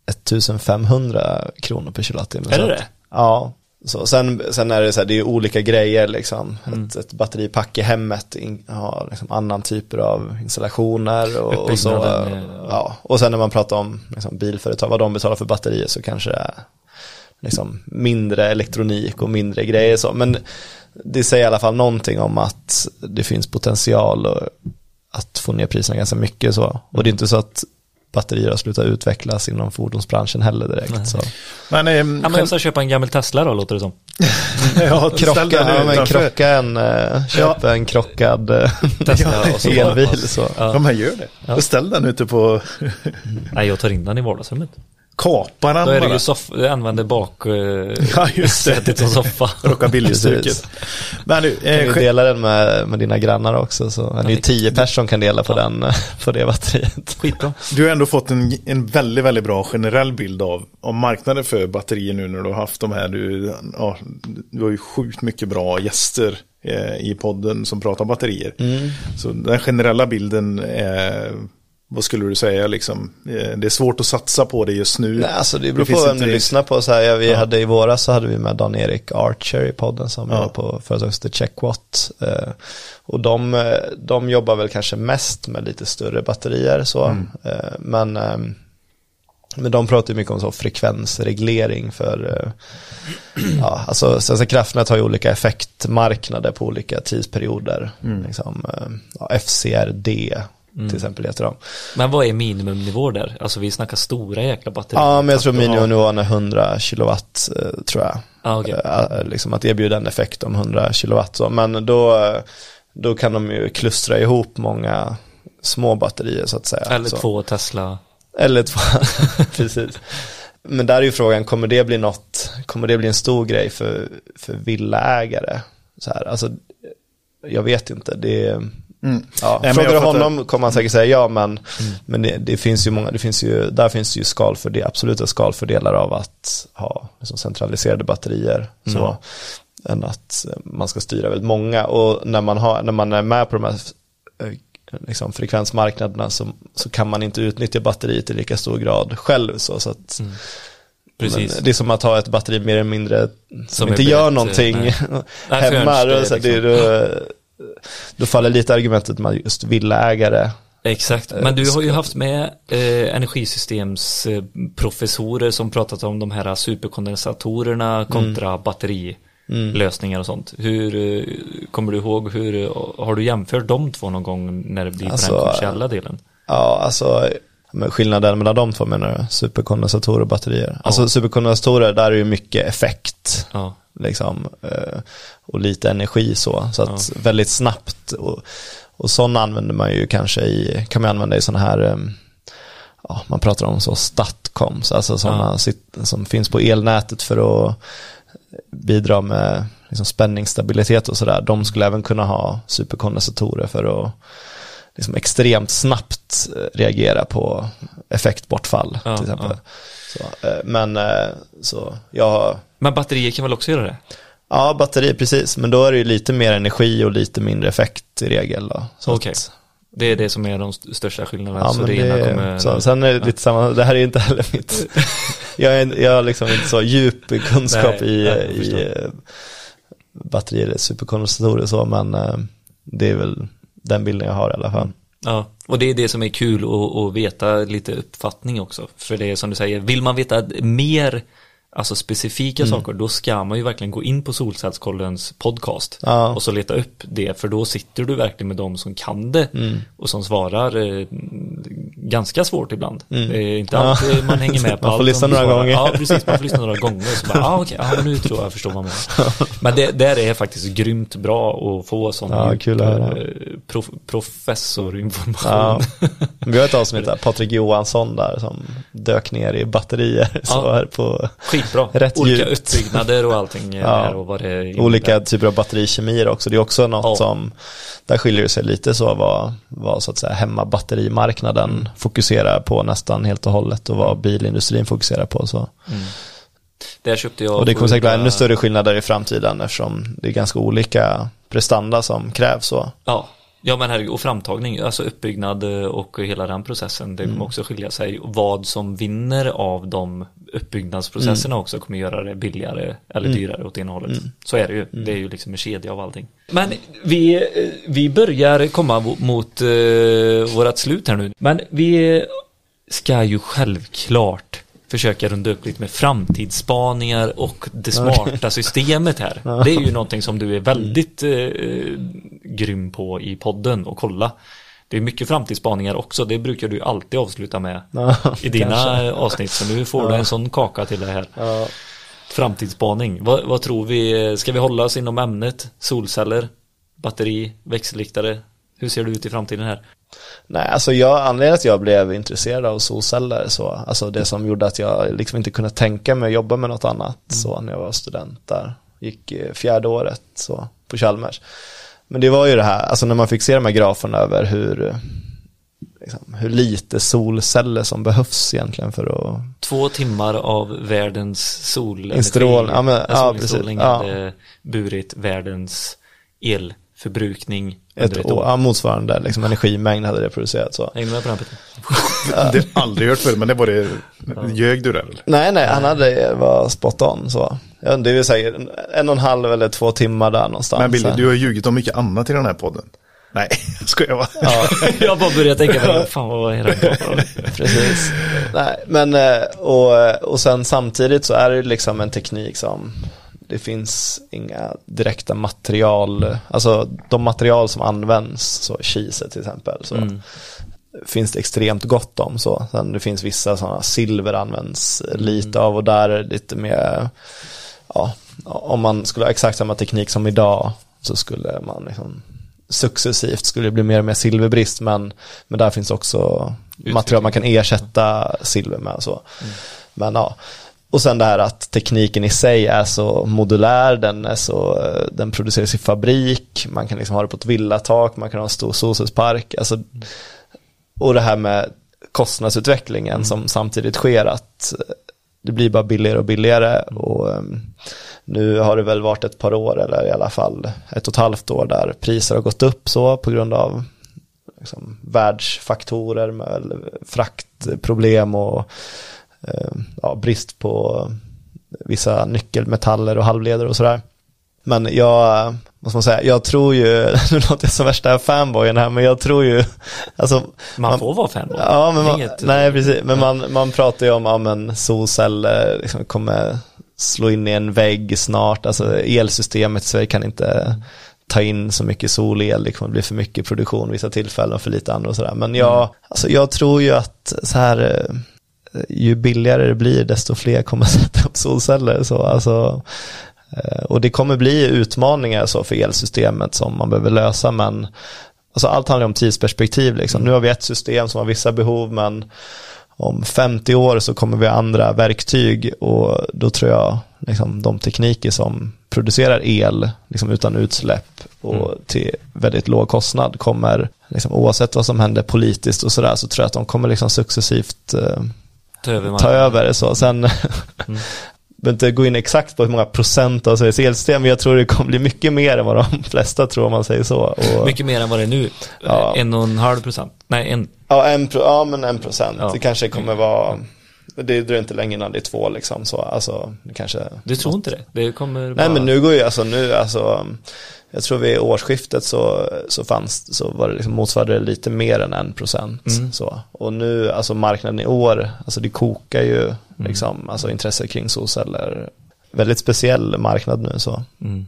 1500 kronor per kilowattimme. Är det det? Ja. Så sen, sen är det så här, det är olika grejer liksom. Mm. Ett, ett batteripack i hemmet in, har liksom annan typer av installationer och, och så. Är- Ja. Och sen när man pratar om liksom, bilföretag, vad de betalar för batterier så kanske det är liksom mindre elektronik och mindre grejer så. Men det säger i alla fall någonting om att det finns potential och att få ner priserna ganska mycket så. Och det är inte så att batterier har slutat utvecklas inom fordonsbranschen heller direkt. Så. Men, ehm, Ja, men jag ska köpa en gammal Tesla då, låter det som. <laughs> ja, <laughs> Krocka, ja, men krocka en, eh, köp en krockad eh, <laughs> Tesla och så elbil så. Ja, men gör det. Och ställ den ute på Nej, jag tar in den i vardagsrummet. Kapar den Då är det bara. ju soff, jag använder bak eh, <laughs> Ja, just det. sätet som soffa. <laughs> Rockabilly-stuket. Men du, Kan eh, du ske- dela den med, med dina grannar också så är ni ju tio personer som kan dela på den, eh, på det batteriet. Skitbra. du har ändå fått en, en väldigt, väldigt bra generell bild av, av marknaden för batterier nu när du har haft de här. Du, ja, du har ju sjukt mycket bra gäster eh, i podden som pratar om batterier. Mm. Så den generella bilden är, vad skulle du säga liksom? Eh, det är svårt att satsa på det just nu. Nej, alltså det beror på vem du risk- lyssnar på. Så här, ja, vi Ja. hade i våras så hade vi med Dan-Erik Archer i podden som Ja. på företaget Checkwatt. Eh, och de, eh, de jobbar väl kanske mest med lite större batterier så. Mm. Eh, men, eh, men de pratar ju mycket om så frekvensreglering för Ja, alltså Svenska kraftnät har ju olika effektmarknader på olika tidsperioder. Mm. Liksom, ja, FCRD till exempel heter de. Men vad är minimumnivå där? Alltså vi snackar stora jäkla batterier. Ja, men jag tror minimumnivån är 100 kilowatt eh, tror jag. Ah, okej. Eh, liksom att erbjuda en effekt om 100 kilowatt. Så. Men då, eh, då kan de ju klustra ihop många små batterier så att säga. Eller så. två Tesla. Eller två, <laughs> precis. Men där är ju frågan, kommer det bli något, kommer det bli en stor grej för, för villaägare? Så här, alltså, jag vet inte, det är, ja, men frågar du honom kommer han säkert säga ja, men, men det, det finns ju många, det finns ju, där finns det ju skalfördel, absoluta skalfördelar av att ha liksom, centraliserade batterier. Så, än att man ska styra väldigt många. Och när man, har, när man är med på de här eh, liksom, frekvensmarknaderna så, så kan man inte utnyttja batteriet i lika stor grad själv. Så, så att, Precis. men det är som att ha ett batteri mer eller mindre som, Som inte gör någonting nej. <laughs> Nej, hemma. det det, liksom- då, faller lite argumentet med just villaägare. Exakt, men du har ju haft med eh, energisystems eh, professorer som pratat om de här superkondensatorerna kontra batterilösningar och sånt. Hur eh, kommer du ihåg, hur har du jämfört de två någon gång när det blir Alltså, den kommersiella delen? Ja, alltså skillnaden mellan de två menar du? Superkondensatorer och batterier. Alltså superkondensatorer, där är ju mycket effekt. Ja, liksom, eh, och lite energi så. Så att väldigt snabbt. Och, och sådana använder man ju kanske i, kan man använda i sådana här, eh, ja, man pratar om så statcoms, alltså sådana som finns på elnätet för att bidra med liksom spänningsstabilitet och sådär. De skulle även kunna ha superkondensatorer för att liksom extremt snabbt eh, reagera på effektbortfall Ja, till exempel. ja. Så, eh, men eh, så, jag, Men batterier kan väl också göra det? ja batteri precis, men då är det ju lite mer energi och lite mindre effekt i regel då. Så Okej. att- Det är det som är de st- största skillnaderna. Ja, så det det, kommer... så, sen är det lite samma, det här är inte heller mitt, <laughs> jag, är, jag har liksom inte så djup kunskap Nej, i, nej, i batterier superkondensatorer och så, men det är väl den bilden jag har i alla fall. Ja, och det är det som är kul att, att veta lite uppfattning också. För det är som du säger, vill man veta mer alltså specifika Mm. saker, då ska man ju verkligen gå in på Solcellskollens podcast Ja. och så leta upp det, för då sitter du verkligen med de som kan det Mm. och som svarar eh, ganska svårt ibland. Det är inte Mm. Ja. alltid man hänger med <laughs> på Man får allt lyssna som några svarar. gånger. Ja, precis, man får lyssna några gånger och så bara, ah, okej, ja, men nu tror jag jag förstår vad man menar. <laughs> Men det där är faktiskt grymt bra att få sån Ja, kul eh, prof, professorinformation. Ja. <laughs> Vi har ett avsnitt där, Patrik Johansson där som dök ner i batterier så Ja. här på Skitbra. Rätt Olika djupt. uppbyggnader och allting <laughs> Ja. och vad det innebär. olika typer av batterikemier också. Det är också något Ja. som, där skiljer det sig lite så vad, vad så att säga hemmabatterimarknaden Mm. fokuserar på nästan helt och hållet och vad bilindustrin fokuserar på. Så. Där köpte jag Och det kommer säkert vara ännu större skillnader i framtiden eftersom det är ganska olika prestanda som krävs. Så. Ja. Ja men herregud, och framtagning, alltså uppbyggnad eh, och hela den processen, det Mm. kommer också skilja sig. Vad som vinner av de uppbyggnadsprocesserna Mm. också kommer göra det billigare eller dyrare åt ena hållet. Så är det ju, Mm. det är ju liksom en kedja av allting. Men vi, eh, vi börjar komma mo- mot uh, vårat slut här nu. Men vi ska ju självklart försöka runda upp lite med framtidsspaningar och det smarta <laughs> systemet här. Det är ju någonting som du är väldigt eh, grym på i podden och kolla. Det är mycket framtidsspaningar också, det brukar du alltid avsluta med <laughs> i dina kanske. avsnitt. Så nu får du en sån kaka till det här. Framtidsspaning, vad, vad tror vi? Ska vi hålla oss inom ämnet? Solceller, batteri, växelriktare? Hur ser det ut i framtiden här? Nej, alltså jag, anledningen att jag blev intresserad av solceller, så, alltså det som gjorde att jag liksom inte kunde tänka mig att jobba med något annat så när jag var student där, gick eh, fjärde året så, på Chalmers. Men det var ju det här, alltså när man fick se de här graferna över hur, liksom, hur lite solceller som behövs egentligen för att Två timmar av världens sol Instrål- ja, men- ja, precis. Ja. burit världens elförbrukning ett, år, år. ja, motsvarande liksom, energimängd hade det producerat så. Hängde med på den Peter? <laughs> Det har jag aldrig hört förr, men det var det, ljög du där eller? Nej, nej, han hade, var spot on så. Ja, det vill säga en, en och en halv eller två timmar där någonstans. Men Billy, du har ljugit om mycket annat i den här podden. Nej, <laughs> skojar jag bara. <laughs> jag bara började tänka, men fan vad är det? Precis. Nej, men eh, och, och sen samtidigt så är det liksom en teknik som det finns inga direkta material, alltså de material som används, så kise till exempel, så Mm. finns det extremt gott om så. Sen det finns vissa sådana, silver används lite av och där är det lite mer, ja, om man skulle ha exakt samma teknik som idag så skulle man liksom successivt skulle det bli mer och mer silverbrist men, men där finns också material man kan ersätta silver med så. Men ja, och sen det här att tekniken i sig är så modulär, den, är så, eh, den produceras i fabrik, man kan liksom ha det på ett villatak, man kan ha en stor solcellspark. Alltså, och det här med kostnadsutvecklingen som samtidigt sker att eh, det blir bara billigare och billigare och um, nu har det väl varit ett par år eller i alla fall ett och ett halvt år där priser har gått upp så på grund av liksom, världsfaktorer med fraktproblem och ja, brist på vissa nyckelmetaller och halvledare och sådär. Men jag, måste man säga, jag tror ju, <laughs> nu låter jag som värsta fanboyen här, men jag tror ju, <laughs> alltså Man får vara fan. Ja, men man, Inget- nej precis, men man, man pratar ju om, ja men solceller liksom kommer slå in i en vägg snart, alltså elsystemet i Sverige kan inte ta in så mycket solel, det kommer bli för mycket produktion vissa tillfällen och för lite andra och sådär. Men jag, alltså jag tror ju att så här, eh, ju billigare det blir desto fler kommer <laughs> sätta upp solceller. Så, alltså, eh, och det kommer bli utmaningar så för elsystemet som man behöver lösa men alltså allt handlar om tidsperspektiv liksom. Nu har vi ett system som har vissa behov men om 50 år så kommer vi ha andra verktyg och då tror jag liksom, de tekniker som producerar el liksom, utan utsläpp och till väldigt låg kostnad kommer liksom, oavsett vad som händer politiskt och sådär så tror jag att de kommer liksom successivt eh, Ta över ta över så. Sen <laughs> behöver inte gå in exakt på hur många procent av Sveriges elsystem, men jag tror det kommer bli mycket mer än vad de <laughs> flesta tror om man säger så. Och, Mycket mer än vad det är nu. Ja. En och en halv procent. Nej, en. ja, en, ja, men en procent. Ja. Det kanske kommer vara, det dröjer inte länge innan det är två liksom. Så, alltså, det kanske, Du tror inte det? Det kommer Nej bara... men nu går ju, alltså nu, alltså jag tror vid årsskiftet så, så fanns, så var det liksom, motsvarade det lite mer än en procent. Mm. Så. Och nu, alltså marknaden i år, alltså det kokar ju Mm. liksom, alltså intresse kring solceller. Väldigt speciell marknad nu så. Mm.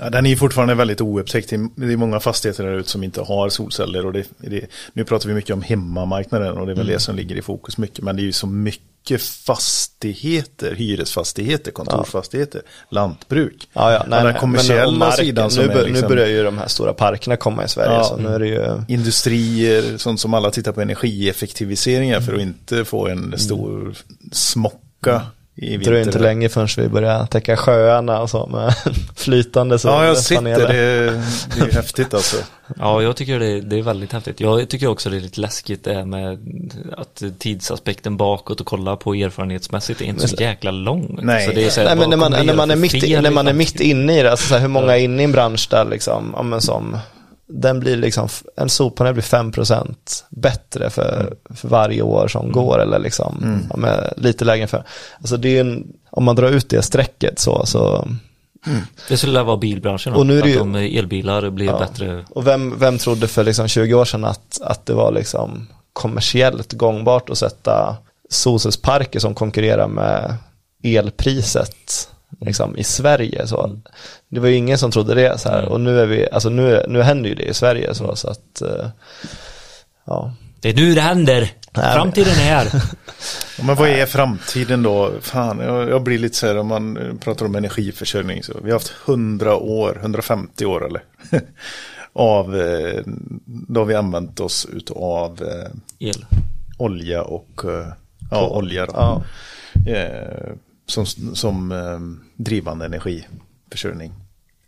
Ja, den är fortfarande väldigt oupptäckt. Det är- många fastigheter där ute som inte har solceller. Och det, det, nu pratar vi mycket om hemmamarknaden och det är väl Mm. det som ligger i fokus mycket. Men det är ju så mycket fastigheter, hyresfastigheter, kontorsfastigheter, lantbruk. Ja, ja, Och den kommersiella marken- sidan som nu, är liksom- nu börjar ju de här stora parkerna komma i Sverige, Ja. så nu är det ju, Industrier, sånt som alla tittar på energieffektiviseringar för att inte få en stor smocka i det dröjer inte länge förrän vi börjar täcka sjöarna och så med <laughs> flytande Ja, jag sitter. Det, är- det är ju häftigt alltså. <laughs> Ja, jag tycker det, det är väldigt häftigt. Jag tycker också det är lite läskigt det här med att tidsaspekten bakåt och kolla på erfarenhetsmässigt är inte så jäkla lång. Nej. Så det är så här, Nej men när man, när man, är, mitt, i- när man är mitt inne i det, alltså så här, hur många är inne i en bransch där liksom, ja, men som, den blir liksom, en solpanel blir 5% bättre för, för varje år som går eller liksom, ja, men lite lägre för, alltså det är en, om man drar ut det strecket så, så Det skulle vara bilbranschen Och nu är det att ju- de elbilar blir Ja. bättre. Och vem, vem trodde för liksom 20 år sedan att, att det var liksom kommersiellt gångbart att sätta solcellsparker som konkurrerar med elpriset liksom, i Sverige. Så. Det var ju ingen som trodde det. Så här. Och nu, är vi, alltså, nu, nu händer ju det i Sverige. Så, så att, eh, ja. Det är nu det händer. Nej, Framtiden är här. Ja, <laughs> Men vad är framtiden då? Fan, jag, jag blir lite så här om man pratar om energiförsörjning. Så vi har haft 100 år, 150 år eller? <laughs> av, eh, då har vi använt oss av eh, El. olja och ja, olja då. Ja. Som, som eh, drivande energiförsörjning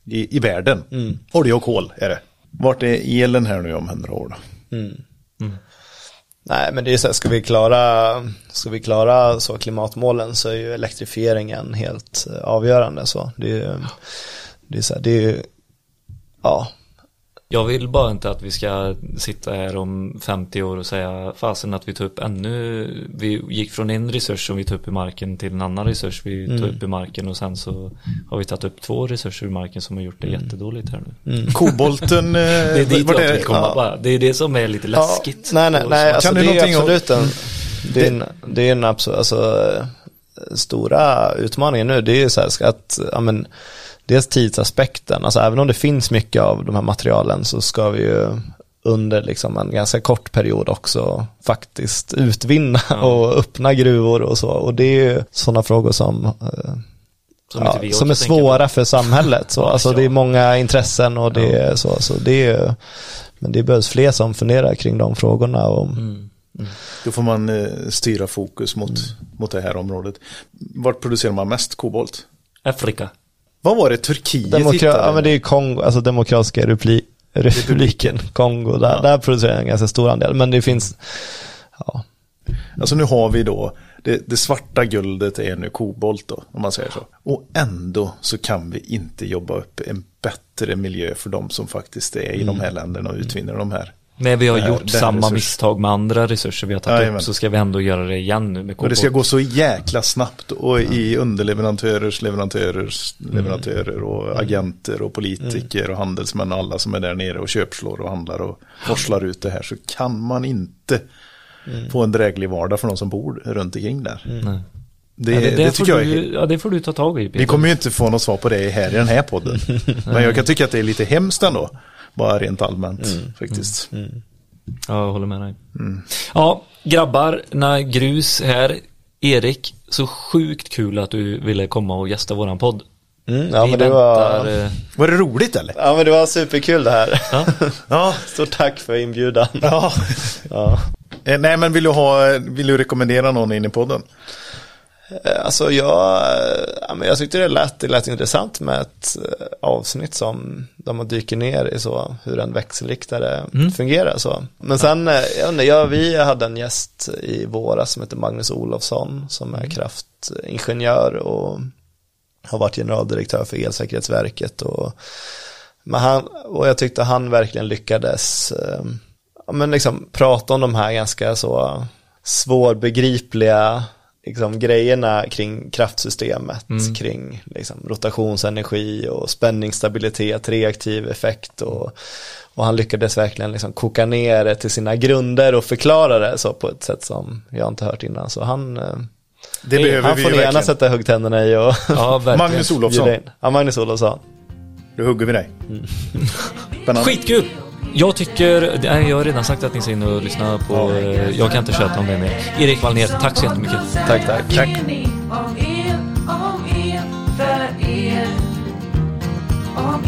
i, i världen. Olja och kol är det. Vart är elen här nu om 100 år då? Nej men det är så här, ska vi klara, ska vi klara så klimatmålen så är ju elektrifieringen helt eh, avgörande så. Det är det är så här, det är ju, ja, Jag vill bara inte att vi ska sitta här om 50 år och säga fasen att vi tog upp ännu, vi gick från en resurs som vi tog upp i marken till en annan resurs vi tog upp i marken och sen så har vi tagit upp två resurser i marken som har gjort det jättedåligt här nu. <laughs> Kobolten, eh, <laughs> Det är dit jag vill komma ja. bara. Det är det som är lite läskigt. Ja, nej, nej, nej så- alltså Kan det du är ju någonting om- absolut en, det är en, det är en absolut, alltså eh, stora utmaningen nu, det är ju så här att, ja men, dels tidsaspekten, alltså även om det finns mycket av de här materialen så ska vi ju under liksom en ganska kort period också faktiskt utvinna och öppna gruvor och så. Och det är ju sådana frågor som, eh, Som, ja, som är svåra på. för samhället. Så. <laughs> Ja, Alltså, ja. det är många intressen och det är så. så det är, ju- men det behövs fler som funderar kring de frågorna. Och, Mm. Då får man eh, styra fokus mot, mot det här området. Vart producerar man mest kobolt? Afrika. Vad var det Turkiet Demokra- hittade? ja, men det är Kongo, alltså Demokratiska repli- republiken, Kongo, där, Ja. där producerar jag en ganska stor andel. Men det finns, ja, Alltså nu har vi då, det, det svarta guldet är nu kobolt då, om man säger så. Och ändå så kan vi inte jobba upp en bättre miljö för de som faktiskt är i de här länderna och utvinner de här. När vi har gjort samma resurs. misstag med andra resurser vi har tagit Jajamän. upp så ska vi ändå göra det igen nu med Och det ska gå så jäkla snabbt och i underleverantörers leverantörers leverantörer och agenter och politiker och handelsmän och alla som är där nere och köpslår och handlar och forslar ut det här så kan man inte få en dräglig vardag för de som bor runt omkring där. Det, Ja, det, det, tycker jag är du, ja, det får du ta tag i Peter. Vi kommer ju inte få något svar på det här i den här podden. <laughs> Men jag kan tycka att det är lite hemskt ändå. Bara rent allmänt faktiskt. Ja, jag håller med dig. Mm. Ja, grabbar, när grus här. Erik, så sjukt kul att du ville komma och gästa våran podd. mm, ja, vi men det väntar, var, eh, Var det roligt eller? ja men det var superkul det här. Ja. <laughs> Ja. Stort tack för inbjudan. ja. Ja. Eh, Nej men vill du, ha, vill du rekommendera någon in i podden? Eh, Alltså jag, eh, ja, men jag tyckte det lät, det lät intressant med ett eh, avsnitt som där man dyker ner i så hur en växelriktare fungerar så. Men sen, jag, inte, jag, vi hade en gäst i våras som heter Magnus Olofsson som är kraftingenjör och har varit generaldirektör för Elsäkerhetsverket och, men han, och jag tyckte han verkligen lyckades ja, men liksom prata om de här ganska så svårbegripliga liksom, grejerna kring kraftsystemet, kring liksom, rotationsenergi och spänningsstabilitet, reaktiv effekt och, och han lyckades verkligen liksom koka ner det till sina grunder och förklara det så på ett sätt som jag inte hört innan. Så han, eh, Det behöver han vi får ni gärna verkligen. sätta huggtänderna i och Ja. <laughs> Magnus Olofsson. Ja, Magnus Olofsson. då hugger vi dig. Spännande. Skitkul! Jag tycker, nej, jag har redan sagt att ni ska in och lyssna på, ja. jag kan inte köta om det mer. Erik Wallner, tack så jättemycket. Tack, tack. tack. Om